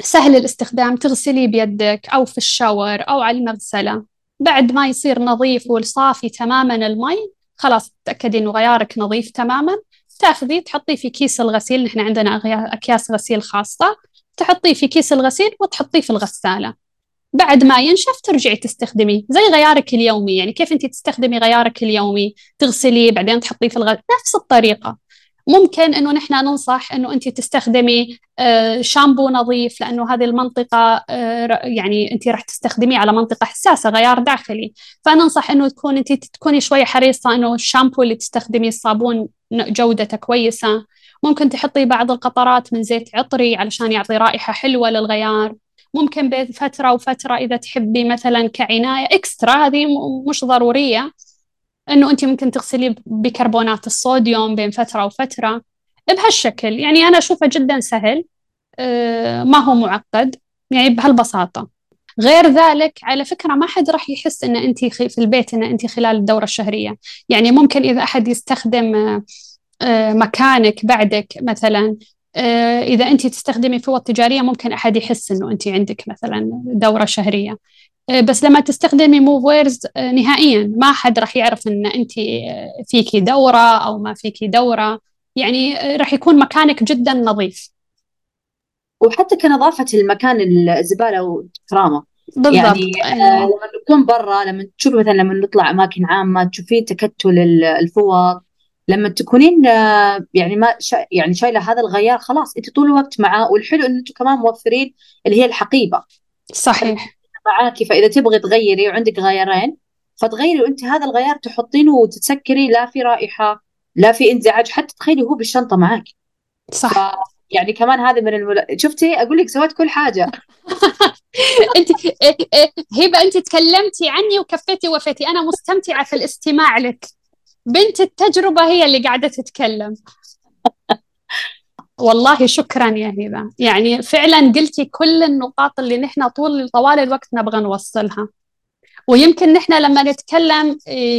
سهل الاستخدام تغسليه بيدك أو في الشاور أو على المغسلة. بعد ما يصير نظيف والصافي تماما المي خلاص تأكدي إنه غيارك نظيف تماما. تاخذيه تحطيه في كيس الغسيل. نحن عندنا أكياس غسيل خاصة. تحطيه في كيس الغسيل وتحطيه في الغسالة. بعد ما ينشف ترجعي تستخدميه. زي غيارك اليومي يعني كيف انت تستخدمي غيارك اليومي؟ تغسليه بعدين تحطيه في الغسالة نفس الطريقة. ممكن إنه نحن ننصح إنه انت تستخدمي آه، شامبو نظيف لأنه هذه المنطقة آه، يعني انت راح تستخدميه على منطقة حساسة غيار داخلي. فننصح إنه تكون انت تكوني شوي حريصة إنه الشامبو اللي تستخدميه الصابون جودته كويسة. ممكن تحطي بعض القطرات من زيت عطري علشان يعطي رائحة حلوة للغيار. ممكن بين فترة وفترة إذا تحبي مثلا كعناية اكسترا هذه مش ضرورية. إنه أنت ممكن تغسليه بكربونات الصوديوم بين فترة وفترة. بهالشكل يعني أنا أشوفه جدا سهل. آه، ما هو معقد. يعني بهالبساطة. غير ذلك على فكرة ما حد راح يحس إن أنت في البيت إن أنت خلال الدورة الشهرية. يعني ممكن إذا أحد يستخدم آه، مكانك بعدك مثلا. آه، إذا انت تستخدمي فوط تجارية ممكن أحد يحس إنه انت عندك مثلا دورة شهرية. آه، بس لما تستخدمي موف ويرز آه، نهائيا ما حد راح يعرف إن انت آه، فيكي دورة أو ما فيكي دورة. يعني راح يكون مكانك جدا نظيف. وحتى كنظافة المكان الزبالة وكرامه بالضبط. يعني. لما نكون برا لما تشوفي مثلا لما نطلع أماكن عامة تشوفين تكتل الفوط لما تكونين يعني ما شا يعني شايلة هذا الغيار خلاص انت طول الوقت معاه والحلو إن أنتم كمان موفرين اللي هي الحقيبة. صحيح. معاكي فإذا تبغي تغيري وعندك غيارين فتغيري وأنت هذا الغيار تحطينه وتتسكري لا في رائحة لا في انزعاج حتى تخيلي هو بالشنطة معك صح. يعني كمان هذه من المل... شفتي؟ أقول لك سويت كل حاجة. (laughs) أنت إيه، إيه، هبة أنت تكلمتي عني وكفيتي وفيتي أنا مستمتعة في الاستماع لك. بنت التجربة هي اللي قاعدة تتكلم. (laughs) والله شكرا يا هبة. يعني فعلا قلتي كل النقاط اللي نحن طول طوال الوقت نبغى نوصلها. ويمكن نحن لما نتكلم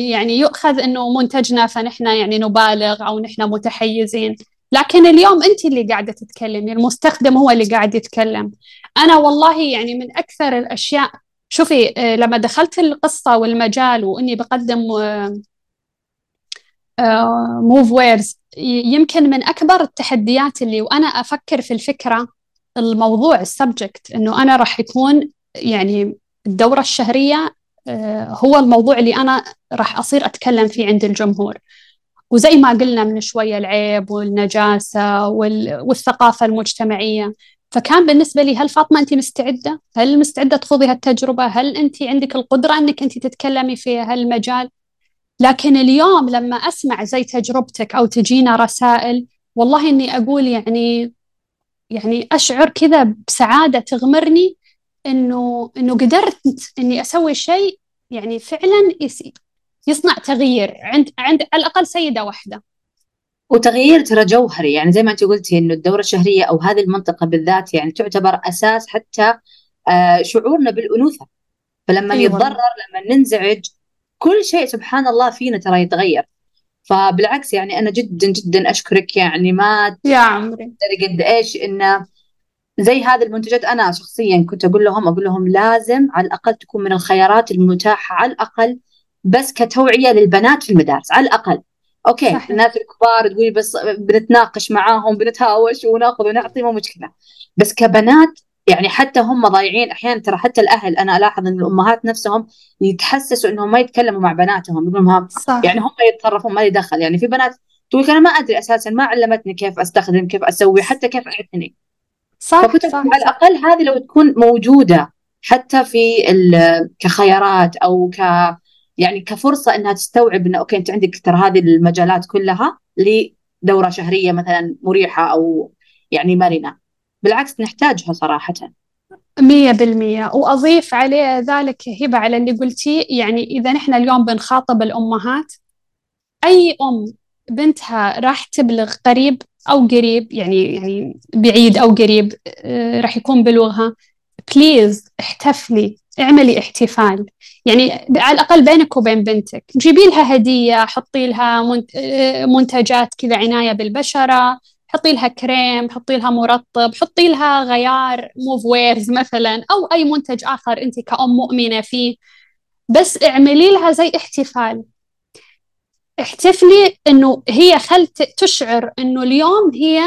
يعني يؤخذ إنه منتجنا فنحن يعني نبالغ أو نحن متحيزين. لكن اليوم أنت اللي قاعدة تتكلمي المستخدم هو اللي قاعد يتكلم. أنا والله يعني من أكثر الأشياء شوفي لما دخلت القصة والمجال وإني بقدم موف ويرز يمكن من أكبر التحديات اللي وأنا أفكر في الفكرة الموضوع ال subject إنه أنا راح يكون يعني الدورة الشهرية آه، هو الموضوع اللي أنا راح أصير أتكلم فيه عند الجمهور وزي ما قلنا من شوية العيب والنجاسة والثقافة المجتمعية فكان بالنسبة لي هل فاطمة انت مستعدة؟ هل مستعدة تخوضي هالتجربة؟ هل انت عندك القدرة أنك انت تتكلمي في هالمجال؟ لكن اليوم لما أسمع زي تجربتك أو تجينا رسائل والله إني أقول يعني يعني أشعر كذا بسعادة تغمرني إنه إنه قدرت إني أسوي شيء يعني فعلا يصنع تغيير عند عند على الأقل سيدة واحدة وتغيير ترى جوهري يعني زي ما أنت قلتي إنه الدورة الشهرية أو هذه المنطقة بالذات يعني تعتبر أساس حتى آه شعورنا بالأنوثة فلما أيوة. نتضرر لما ننزعج كل شيء سبحان الله فينا ترى يتغير. فبالعكس يعني أنا جدا جدا أشكرك يعني ما يا عمري. قد إيش إنه زي هذه المنتجات أنا شخصيا كنت أقول لهم أقول لهم لازم على الأقل تكون من الخيارات المتاحة على الأقل بس كتوعية للبنات في المدارس على الأقل. أوكي صحيح. الناس الكبار تقولي بس بنتناقش معاهم بنتهاوش ونأخذ ونعطي مو مشكلة. بس كبنات يعني حتى هم ضايعين. أحيانا ترى حتى الأهل أنا ألاحظ إن الأمهات نفسهم يتحسسوا إنهم ما يتكلموا مع بناتهم. يقولون. يعني هم يتصرفون ما يدخل يعني في بنات تقول أنا ما أدري أساسا ما علمتني كيف أستخدم كيف أسوي حتى كيف اعتني صح, صح, صح على الأقل هذه لو تكون موجودة حتى في كخيارات أو ك يعني كفرصة إنها تستوعب إنه أوكي أنت عندك ترى هذه المجالات كلها لدورة شهرية مثلا مريحة أو يعني مرنة. بالعكس نحتاجها صراحة. مية بالمية. وأضيف عليه ذلك هبة على اللي قلتيه يعني إذا نحن اليوم بنخاطب الأمهات أي أم بنتها راح تبلغ قريب أو قريب يعني يعني بعيد أو قريب آه، راح يكون بلوغها please احتفلي اعملي احتفال. يعني على الأقل بينك وبين بنتك. جيبي لها هدية حطي لها آه، منتجات كذا عناية بالبشرة. حطي لها كريم حطي لها مرطب حطي لها غيار موف ويرز مثلا أو أي منتج آخر أنت كأم مؤمنة فيه. بس اعملي لها زي احتفال. احتفلي إنه هي خل تشعر إنه اليوم هي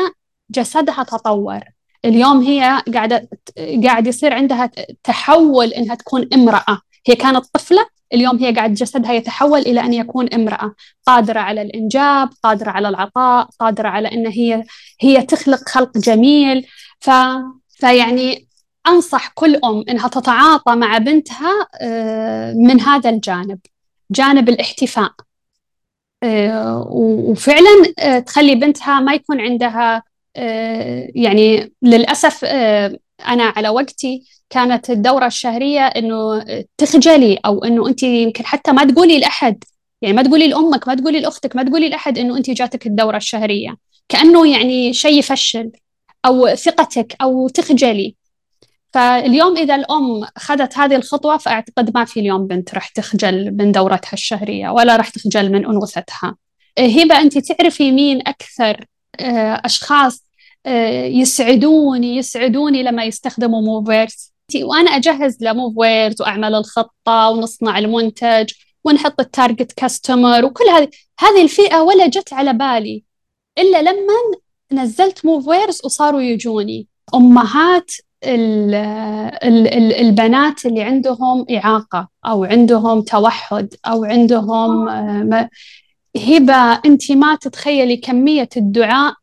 جسدها تطور. اليوم هي قاعدة قاعد يصير عندها تحول إنها تكون امرأة. هي كانت طفلة اليوم هي قاعد جسدها يتحول إلى أن يكون امرأة. قادرة على الإنجاب قادرة على العطاء قادرة على أن هي هي تخلق خلق جميل. ف فيعني أنصح كل أم إنها تتعاطى مع بنتها آه، من هذا الجانب جانب الاحتفاء. آه، وفعلا آه، تخلي بنتها ما يكون عندها يعني للأسف أنا على وقتي كانت الدورة الشهرية إنه تخجلي أو إنه أنت يمكن حتى ما تقولي لأحد. يعني ما تقولي لأمك ما تقولي لأختك ما تقولي لأحد إنه أنت جاتك الدورة الشهرية. كأنه يعني شيء يفشل أو ثقتك أو تخجلي. فاليوم إذا الأم أخذت هذه الخطوة فأعتقد ما في اليوم بنت راح تخجل من دورتها الشهرية ولا راح تخجل من أنوثتها. هبة أنت تعرفي مين أكثر آه، أشخاص آه، يسعدوني يسعدوني لما يستخدموا موفيرز. وأنا أجهز لموفيرز وأعمل الخطة ونصنع المنتج ونحط ال target customer وكل هذه هذه الفئة ولا جت على بالي إلا لما نزلت موفيرز وصاروا يجوني. أمهات ال ال البنات اللي عندهم إعاقة أو عندهم توحد أو عندهم آه، هبة أنت ما تتخيلي كمية الدعاء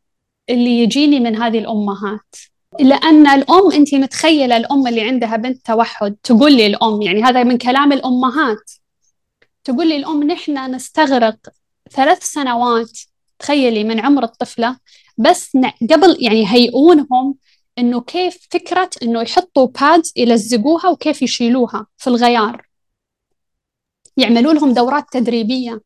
اللي يجيني من هذه الأمهات. لأن الأم أنت متخيلة الأم اللي عندها بنت توحد تقول لي الأم يعني هذا من كلام الأمهات. تقول لي الأم نحن نستغرق ثلاث سنوات تخيلي من عمر الطفلة. بس قبل يعني هيئونهم إنه كيف فكرة إنه يحطوا pads يلزقوها وكيف يشيلوها في الغيار. يعملوا لهم دورات تدريبية.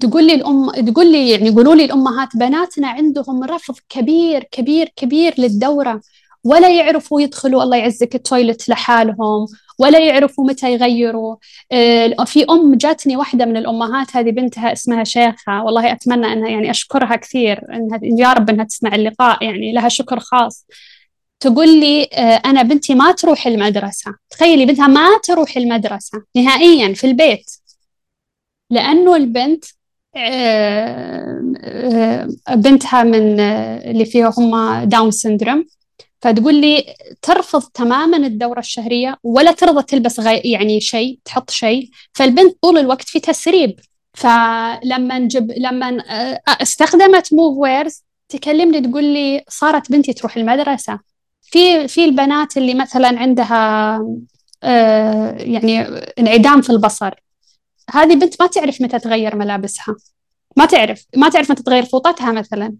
تقول لي الأم تقول لي يعني يقولوا لي الأمهات بناتنا عندهم رفض كبير كبير كبير للدورة. ولا يعرفوا يدخلوا الله يعزك ال toilet لحالهم ولا يعرفوا متى يغيروا. آه، في أم جاتني واحدة من الأمهات هذه بنتها اسمها شيخة. والله أتمنى أنها يعني أشكرها كثير إنها يا رب أنها تسمع اللقاء يعني لها شكر خاص. تقول لي آه، أنا بنتي ما تروح المدرسة. تخيلي بنتها ما تروح المدرسة نهائيا في البيت. لأنه البنت بنتها من اللي فيها هم داون سندروم فتقول لي ترفض تماما الدورة الشهرية ولا ترضى تلبس غي... يعني شيء تحط شيء. فالبنت طول الوقت في تسريب. فلما نجب لما آه، استخدمت موف ويرز تكلمني تقول لي صارت بنتي تروح المدرسة. في في البنات اللي مثلا عندها آه، يعني انعدام في البصر. هذه بنت ما تعرف متى تغير ملابسها. ما تعرف ما تعرف متى تغير فوطتها مثلا.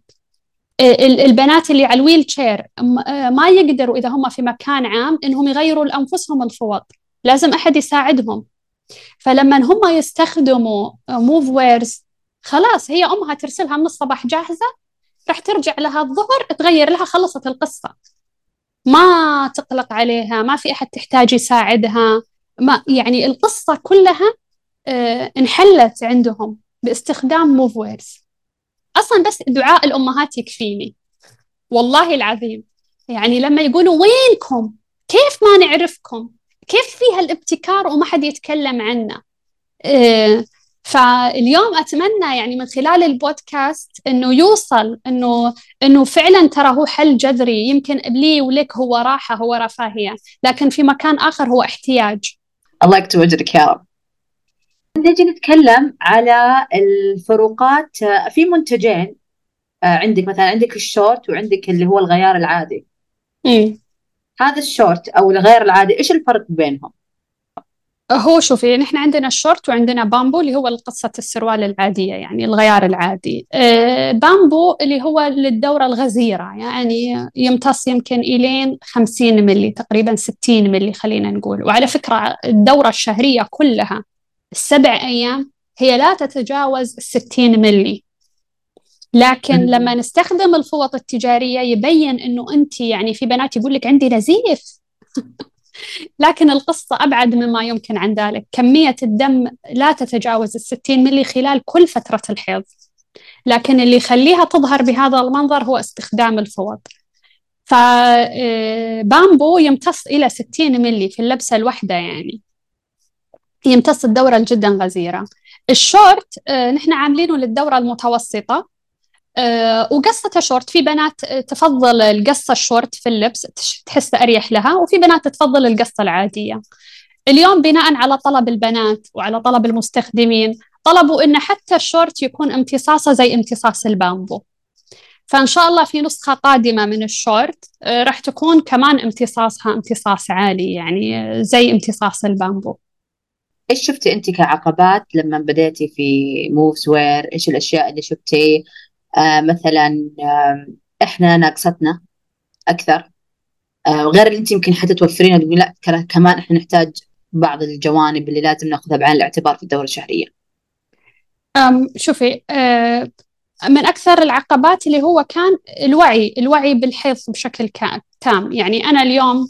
البنات اللي على الويل تشير آه، ما يقدروا إذا هم في مكان عام إنهم يغيروا لأنفسهم الفوط. لازم أحد يساعدهم. فلما هم يستخدموا موف ويرز خلاص هي أمها ترسلها من الصباح جاهزة راح ترجع لها الظهر تغير لها خلصت القصة. ما تقلق عليها ما في أحد تحتاج يساعدها. ما يعني القصة كلها انحلت عندهم باستخدام موف ويرز أصلا بس دعاء الأمهات يكفيني. والله العظيم. يعني لما يقولوا وينكم؟ كيف ما نعرفكم؟ كيف فيها الابتكار وما حد يتكلم عنه؟ إيه فاليوم أتمنى يعني من خلال البودكاست إنه يوصل إنه إنه فعلا ترى هو حل جذري. يمكن لي ولك هو راحة هو رفاهية. لكن في مكان آخر هو احتياج. الله يكتب اجرك يا رب نجي نتكلم على الفروقات في منتجين آه، عندك مثلا عندك الشورت وعندك اللي هو الغيار العادي إيه؟ هذا الشورت أو الغيار العادي إيش الفرق بينهم؟ هو شوفي نحن عندنا الشورت وعندنا بامبو اللي هو قصة السروال العادية يعني الغيار العادي آه بامبو اللي هو للدورة الغزيرة يعني يمتص يمكن إلين 50 ملي تقريبا 60 ملي خلينا نقول وعلى فكرة الدورة الشهرية كلها السبع أيام هي لا تتجاوز 60 ملي لكن لما نستخدم الفوط التجارية يبين أنه أنت يعني في بنات يقول لك عندي نزيف. (laughs) لكن القصة أبعد مما يمكن عن ذلك. كمية الدم لا تتجاوز الستين ملي خلال كل فترة الحيض. لكن اللي يخليها تظهر بهذا المنظر هو استخدام الفوط. فبامبو آه، يمتص إلى 60 ملي في اللبسة الواحدة يعني. يمتص الدورة الجدا غزيرة. الشورت آه، نحن عاملينه للدورة المتوسطة. آه، وقصته شورت في بنات تفضل القصة الشورت في اللبس تحس أريح لها وفي بنات تفضل القصة العادية. اليوم بناء على طلب البنات وعلى طلب المستخدمين طلبوا إن حتى الشورت يكون امتصاصه زي امتصاص البامبو. فإن شاء الله في نسخة قادمة من الشورت آه، راح تكون كمان امتصاصها امتصاص عالي يعني زي امتصاص البامبو. إيش شفتي انت كعقبات لما بديتي في موفز وير إيش الأشياء اللي شفتي؟ آه مثلا آه إحنا ناقصتنا أكثر. آه غير اللي انت يمكن حتى توفرينها تقولي لا كمان إحنا نحتاج بعض الجوانب اللي لازم ناخذها بعين الاعتبار في الدورة الشهرية. شوفي آه من أكثر العقبات اللي هو كان الوعي الوعي بالحيض بشكل تام. يعني أنا اليوم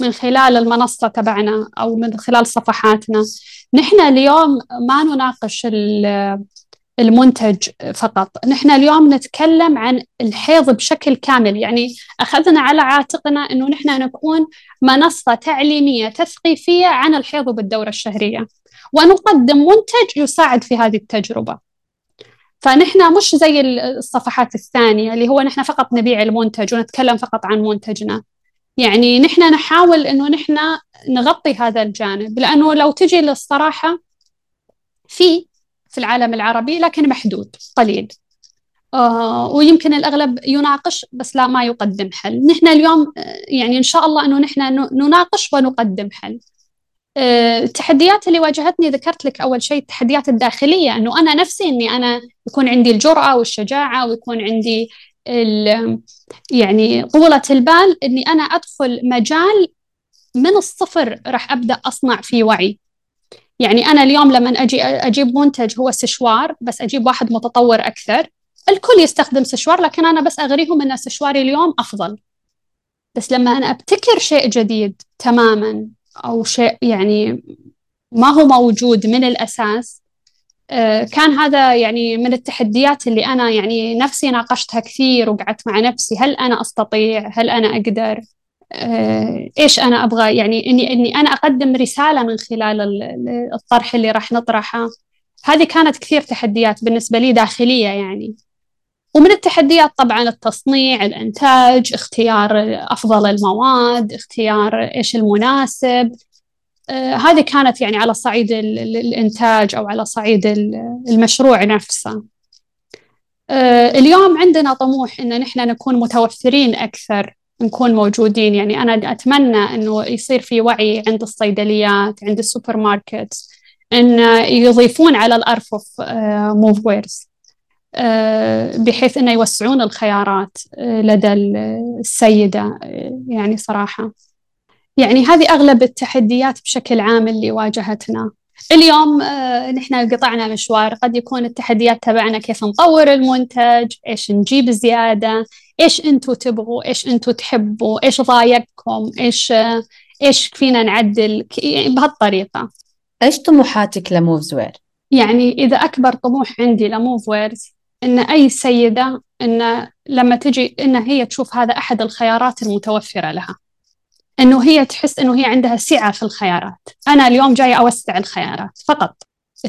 من خلال المنصة تبعنا أو من خلال صفحاتنا. نحن اليوم ما نناقش المنتج فقط. نحن اليوم نتكلم عن الحيض بشكل كامل. يعني أخذنا على عاتقنا أنه نحن نكون منصة تعليمية تثقيفية عن الحيض بالدورة الشهرية. ونقدم منتج يساعد في هذه التجربة. فنحن مش زي الصفحات الثانية اللي هو نحن فقط نبيع المنتج ونتكلم فقط عن منتجنا. يعني نحن نحاول إنه نحن نغطي هذا الجانب لأنه لو تجي للصراحة في في العالم العربي لكن محدود قليل. آه ويمكن الأغلب يناقش بس لا ما يقدم حل. نحن اليوم آه، يعني إن شاء الله إنه نحن نناقش ونقدم حل. آه، التحديات اللي واجهتني ذكرت لك أول شيء التحديات الداخلية إنه أنا نفسي إني أنا يكون عندي الجرأة والشجاعة ويكون عندي يعني طولة البال إني أنا أدخل مجال من الصفر راح أبدأ أصنع فيه وعي. يعني أنا اليوم لما أجي أجيب منتج هو سشوار بس أجيب واحد متطور أكثر الكل يستخدم سشوار لكن أنا بس أغريهم أن سشواري اليوم أفضل. بس لما أنا أبتكر شيء جديد تماما أو شيء يعني ما هو موجود من الأساس كان هذا يعني من التحديات اللي أنا يعني نفسي ناقشتها كثير وقعدت مع نفسي هل أنا أستطيع؟ هل أنا أقدر؟ آه، إيش أنا أبغى؟ يعني إني إني أنا أقدم رسالة من خلال الطرح اللي راح نطرحه. هذه كانت كثير تحديات بالنسبة لي داخلية يعني. ومن التحديات طبعا التصنيع الإنتاج اختيار أفضل المواد اختيار إيش المناسب. آه هذه كانت يعني على صعيد الإنتاج أو على صعيد المشروع نفسه. آه اليوم عندنا طموح إن نحن نكون متوفرين أكثر نكون موجودين. يعني أنا أتمنى إنه يصير في وعي عند الصيدليات عند السوبر ماركت إن يضيفون على الأرفف آه موف ويرز آه، بحيث أنه يوسعون الخيارات آه، لدى السيدة آه، يعني صراحة. يعني هذه أغلب التحديات بشكل عام اللي واجهتنا. اليوم نحن قطعنا مشوار. قد يكون التحديات تبعنا كيف نطور المنتج إيش نجيب زيادة إيش أنتوا تبغوا إيش أنتوا تحبوا إيش ضايقكم إيش إيش فينا نعدل يعني بهالطريقة. إيش طموحاتك لموفزوير؟ يعني إذا أكبر طموح عندي لموف ويرز إن أي سيدة إن لما تجي إن هي تشوف هذا أحد الخيارات المتوفرة لها. إنه هي تحس إنه هي عندها سعة في الخيارات. أنا اليوم جاية أوسع الخيارات فقط.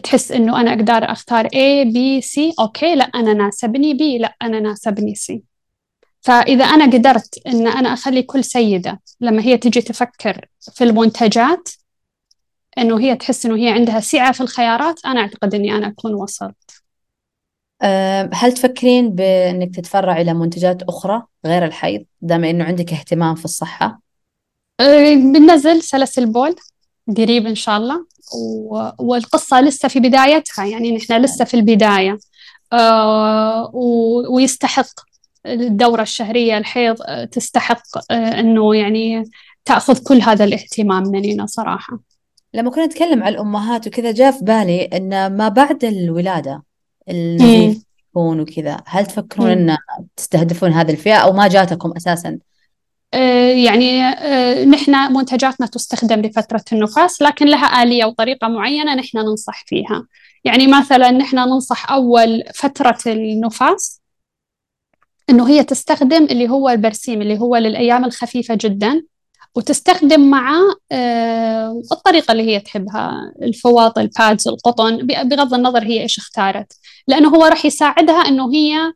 تحس إنه أنا أقدر أختار A B C. okay لا أنا ناسبني B لا أنا ناسبني C. فإذا أنا قدرت إن أنا أخلي كل سيدة لما هي تجي تفكر في المنتجات إنه هي تحس إنه هي عندها سعة في الخيارات أنا أعتقد إني أنا أكون وصلت. هل تفكرين بأنك تتفرع إلى منتجات أخرى غير الحيض؟ دام أنه عندك اهتمام في الصحة؟ أه، بننزل سلاسل بول قريب إن شاء الله. و... والقصة لسه في بدايتها يعني نحن لسه في البداية. و... ويستحق الدورة الشهرية الحيض أه، تستحق أنه يعني تأخذ كل هذا الاهتمام مننا صراحة. لما كنا نتكلم عن الأمهات وكذا جاء في بالي أن ما بعد الولادة النظيف يكون وكذا هل تفكرون أن تستهدفون هذه الفئة أو ما جاتكم أساسا؟ آه، يعني آه، نحن منتجاتنا تستخدم لفترة النفاس لكن لها آلية وطريقة معينة نحن ننصح فيها. يعني مثلا نحن ننصح أول فترة النفاس إنه هي تستخدم اللي هو البرسيم اللي هو للأيام الخفيفة جدا وتستخدم معه آه، الطريقة اللي هي تحبها الفواط البادز القطن بغض النظر هي إيش اختارت. لأنه هو راح يساعدها أنه هي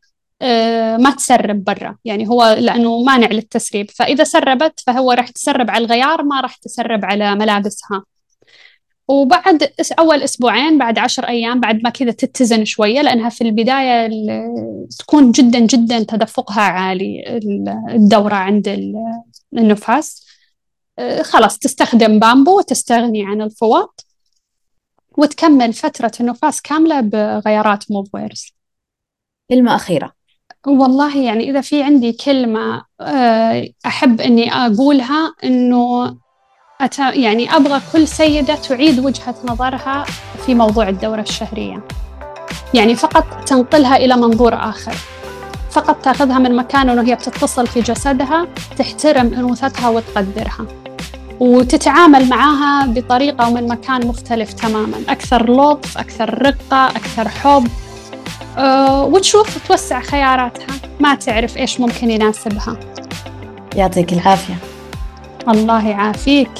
ما تسرب برا. يعني هو لأنه مانع للتسريب. فإذا سربت فهو راح تسرب على الغيار ما راح تسرب على ملابسها. وبعد أول أسبوعين بعد عشر أيام بعد ما كذا تتزن شوية لأنها في البداية تكون جدا جدا تدفقها عالي الدورة عند النفاس. آه، خلاص تستخدم بامبو وتستغني عن الفواط وتكمل فترة النفاس كاملة بغيارات موفويرز كلمة أخيرة. والله يعني إذا في عندي كلمة آه، أحب إني أقولها إنه أت... يعني أبغى كل سيدة تعيد وجهة نظرها في موضوع الدورة الشهرية. يعني فقط تنقلها إلى منظور آخر. فقط تاخذها من مكان إنه هي بتتصل في جسدها تحترم أنوثتها وتقدرها. وتتعامل معاها بطريقة ومن مكان مختلف تماما. أكثر لطف أكثر رقة أكثر حب. وتشوف توسع خياراتها. ما تعرف إيش ممكن يناسبها. يعطيك العافية. الله يعافيك.